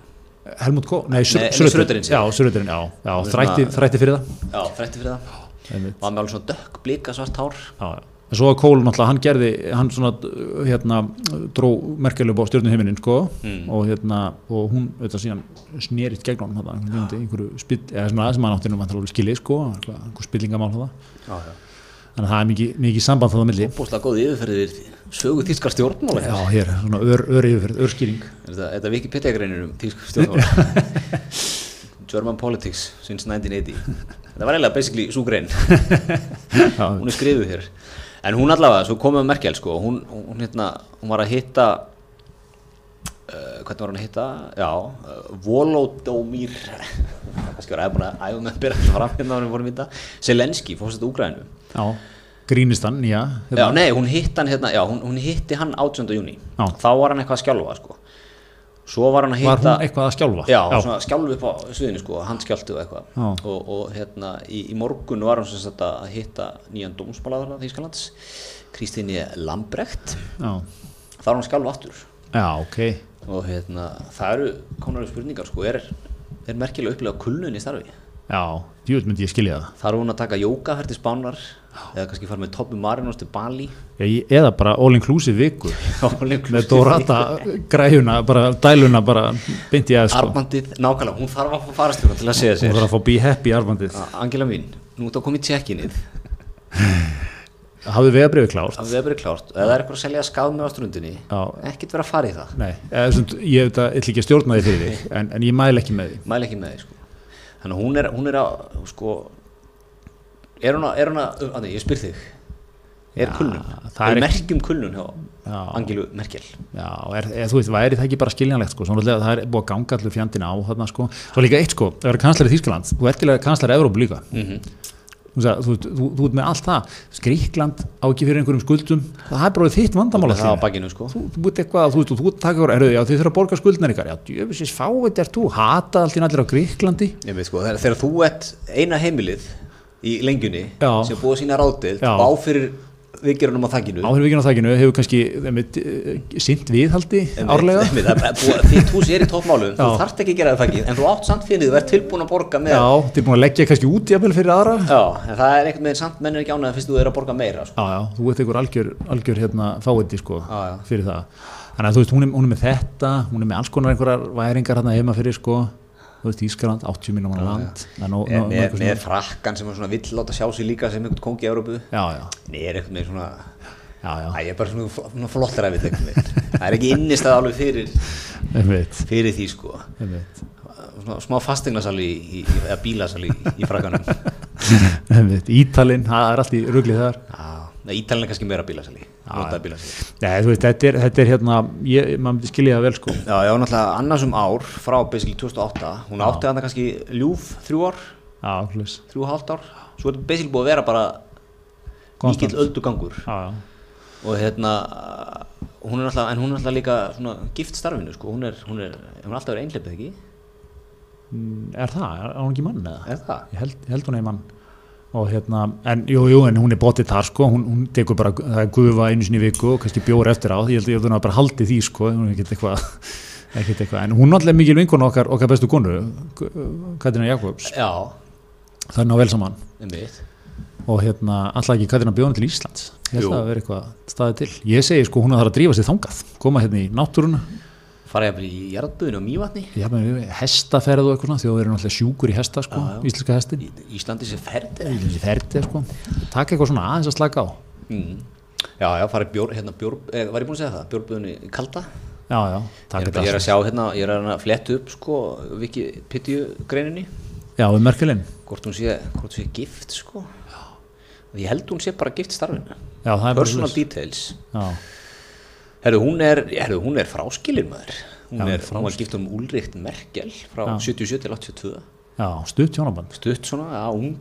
Helmut Kó, nei, Surruturinn, Já, Surruturinn, já, já. Þrætti, þrætti fyrir það. Já, frætti fyrir það. Einmitt. var með alveg svona dökk blika svart hár. Já, já. En svo að Kól náttúrulega, hann gerði, hann svona, hérna, dró merkjuleg bá stjórnum heiminin, sko, Mm. og hérna, og hún, auðvitað síðan, snerist gegn honum, hann, einhverju, einhverju spill, eða sem að sem hann átti nú vantar alveg skilið, sko, eitthvað, einhver spillingamál já. Þannig að það er mikið, mikið samband það á milli. bústlega góð yfirferðir sögu þýskar stjórnmála. Já, hér, svona ör, ör yfirferð, örskýring. Er Þetta, þetta Wikipedia greinir um þýsk stjórnmála German Politics since 1980 Þetta var eiginlega basically svo grein. Hún er skrifuð hér en hún allavega, svo komið Merkel sko, hún, hún, hérna, hún var að hitta uh, hvernig var hún að hitta já, uh, Volodómír kannski var aðeins að æfa með að byrja fram hérna var hún fórum hitta Selenski, fórstætt Úgrænu já, grínist hann, já. Já, nei, hún hitti hann hérna, hún, hún hitti hann 18. júni þá var hann eitthvað að skjálfa sko. Svo var hann að Var hitta hún eitthvað að skjálfa? Já, svona skjálfi upp á sviðinu sko, handskjáltu og eitthvað Já. og, og hérna í, í morgun var hann sem sagt að hitta nýjan dómsmálaður Þýskalands Kristíni Lambrecht Já, þá er hann skjálfa aftur já, ok. og hérna það eru konar spurningar sko, er, er merkilega upplega kulnun í starfi Já, djúvel myndi ég skilja það. þarf hún að taka jókaferð til Spánar eða kannski fara með Toppi Marinos til Bali? Ég- eða bara all inclusive viku. með með Dorata græjuna, bara dæluna bara beint í aðeins sko. Armandið, nákvæmlega, hún þarf að fá farastjóra til að segja hún sér. þarf að fá be happy armbandið Angela mín, nú ert að koma í tjekkinið. Hafði vegabriði klárt. Við erum klárt, ef það er eitthvað að selja skað með á strundinni ekkert vera að fara í það. Nei, eða, ég veit að ætla ekki að stjórna því fyrir þig en, en ég mæl ekki með því. Mæla ekki með því sko. Þannig að hún er, hún er að sko, er hún að, er hún að, að ég spyr þig. Er Já, kulnun, er er merkjum kulnun hjá Já. Angelu Merkel. Já, er, eða, þú veist, væri það ekki bara skiljanlegt sko, svona, það er búið að ganga allur fjandina á þarna sko, svo líka eitt sko, það er kanslari Þýskaland þú ert ekki kanslari Evrópu líka. Mm veist, þú, þú, þú ert með allt það. Gríkland á ekki fyrir einhverjum skuldum. Það er bara þitt vandamála bakinu sko. Þú, þú ert eitthvað, þú þú já, þið þurfa að borga skuldnar ykkar, já, djöfisins fáið er þú, hata allt í allir á Gríklandi sko, þegar, þegar þú ert eina heimilið í lengjunni Já. sem búið sína og á fyrir viðgerunum á þakkinu áhrif ekki á þakkinu hefur kannski eh, sint viðhaldi árlega Þitt hús er í toppmálum, þú Já. þarft ekki að gera það þakkið En þú átt samt fyrir, þú ert tilbúin að borga með Já, þið er búin að leggja kannski út jafnvel fyrir aðra Já, Já, en það er einhvern veginn samt mennir ekki ánægða fyrst þú er að borga meira sko. já, þú ert einhver algjör, algjör hérna fáiði sko Já, já. fyrir það Þannig að þú veist, hún er, hún er með þetta hún er með alls konar einhverjar væringar hérna heima fyrir sko þú veist, Ískaland, 80 minnum land. Það er nóg- með, með, frakkan sem er svona vill láta sjá sig líka sem einhvern kongi í Európu er einhvern veginn svona já, já, Æ, ég er bara svona, flottar af þetta Það er ekki innistað alveg fyrir, fyrir því sko. Svona, Smá í, eða bílasal í, í frakkanum. Ítalinn, það er allt í ruglið þar. Ítalinn er kannski meira bílasal í Notaði bílasal í Nei, veist, þetta er, þetta er hérna ég, maður myndi skilja það vel sko. Já, ég var náttúrulega annars um ár frá basically 2008 Hún átti þarna kannski ljúf þrjú ár, Já, þrjú hálft ár. Svo er þetta basically búið að vera bara mikill öldugangur. Og hérna hún er alltaf, en hún er alltaf líka svona gift starfinu sko, hún er, hún er, hún er alltaf verið einhleipið ekki, Mm, er það, er hún ekki mann eða? er það? Ég held, ég held hún er mann og hérna, en jú, jú, en hún er bótið þar sko, hún, hún tekur bara, það er gufa einu sinni viku og kannski bjór eftir á, ég held, held hún að bara haldi því sko, hún er ekkert eitthvað ekkert eitthvað, en hún er alltaf mikil vinkun okkar, okkar bestu konu, Katrina Jakobs. Já, það er ná vel saman. Og hérna, alltaf ekki Katrina bjóðan til Íslands? Ég held að það veri eitthvað staðið til. Ég segi sko, hún að það að drífa sér þangað. Koma hérna í náttúruna, fara ég í jarðböðinu og mývatni. Ég hef með hestaferð og eitthvað að við erum alltaf sjúkur í hesta sko, Já, já. íslenska hestin. Í- Íslandi ferð. Íslenski ferdi sko, taka eitthvað svona aðeins að slaka á. Mm. Já, já, fara í bjór, hérna bjór, eh, var ég búin að segja það, bjórböðinu í kalda? Já, já, ég taka er, ég er að sjá hérna, ég er að fletta upp sko, viki pitju greininni já, við merkilinn hvort hún sé, hvort sé gift sko. Ég held hún sé bara gift starfinu. Já, er personal details. Já, Herru, hún er, herru, hún er fráskilin maður. Hún, Já, er, hún var gift um Ulrikt Merkel frá 77 til 82 já, stutt hjónaband. Stutt svona, já, ung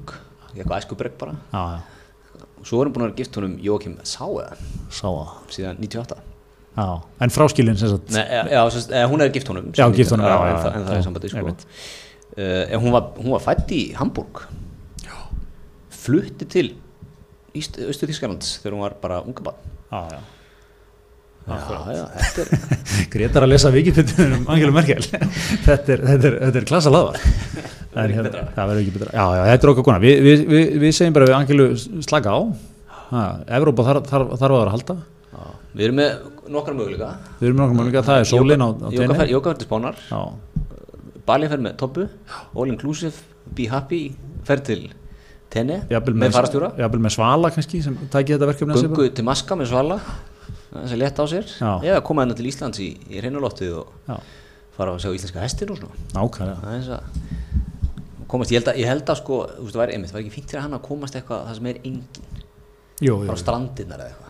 Eitthvað æsku bregg bara. Já, já, Svo er hún búin að gift honum Jókim Sáeða sá það síðan 98 já, en fráskilin sem sagt. Nei, já, já, sest, eh, hún er gift honum Já, gift honum, já, en, já, það- en það já, er sambandi sko. uh, hún, var, hún var fætt í Hamburg. Já. Flutti til Ístu Þískalands þegar hún var bara unga barn. Já, já Já, já, þetta er Gretar að lesa Wikipedia um Angela Merkel. Þetta er, þetta er, þetta er ekki betra. það verður ekki betra. já, já, þetta er okkar kona. Við, við, við, við segjum bara við Angelu slaka á. Ha, Evrópa þarf, þarf, þarf að vera að halda. Já. Við erum með nokkar möguleika. Við erum nokkuð mjög það er sólin á, á tenni Jóka verður spánar. Balin fer með toppu All inclusive, be happy Fer til jafnvel með farastjóra jafnvel með svala kannski sem tæki þetta verkefni Gungu til Maska með svala þess að leta á sér. Eða koma hérna til Íslands í, í reynulóttið og já, fara að sjá íslenska hestin og svona. Nákvæmlega. Komast, ég held að, ég held að sko, þú veist, það væri einmitt, það væri ekki fínt fyrir hann að komast eitthvað það sem er engin, jú, bara strandinnar eða eitthvað?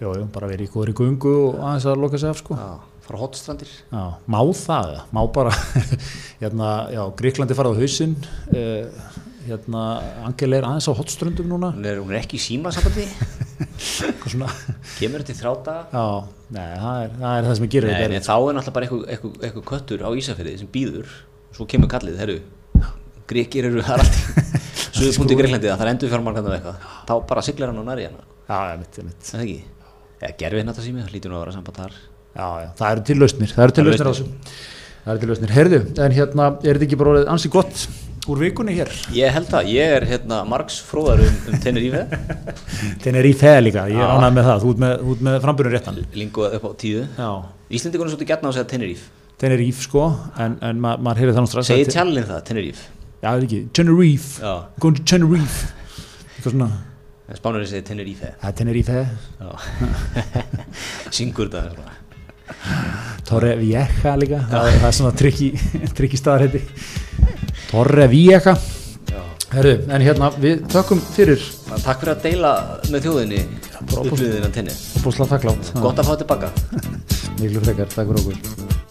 Jú, jú, bara verið í góðri gungu og aðeins að loka sig af sko. Já, fara hotstrandir Já, má það, má bara hérna, já, Gríklandi farað á hausinn uh, hérna, Angela er aðeins á hotströndum núna. Hún er, hún er ekki í eitthvað svona, kemur þetta í þráta það er það, er það sem ég en þá er náttúrulega bara eitthvað, köttur á Ísafirði sem býður svo kemur kallið, herru Grekir eru þar allt Suðupunkti Greiklandi, það er endur fjármarkand og eitthvað þá bara siglar hann á næri ég mitt Er það ekki? Eða gerfið þetta sími, það lítur nú að vera samband þar. Já, já, það eru til lausnir, það eru til Það lausnir Það lausnir, heyrðu, en hérna er þetta ekki bara orðið ansi gott úr vikunni hér. Ég held að, ég er hérna margs fróðar um, um er í þegar líka, ég er Já. ánægð með það, þú ert með, með frambyrjun réttan Linguð upp á Íslendingunum er svolítið gætna á að segja Tenerife. Þein er íf sko, en, en ma maður heyrði það nú strax. Segir tjallin það, Tenerife? Já, það er ekki, Tenerife, Já, going to Tenerife. Eitthvað svona, Spánurinn segir Tenerife. Það er Tenerife. Já. Syngur þetta svona Torre Vieja líka. Það, er- það er svona trikki, trikki Vieja Já. Herru, en hérna við þökkum fyrir. Takk fyrir að deila með þjóðinni bara upplýðina tenni Gott að fá tilbaka Miklu frekar, takk fyrir okkur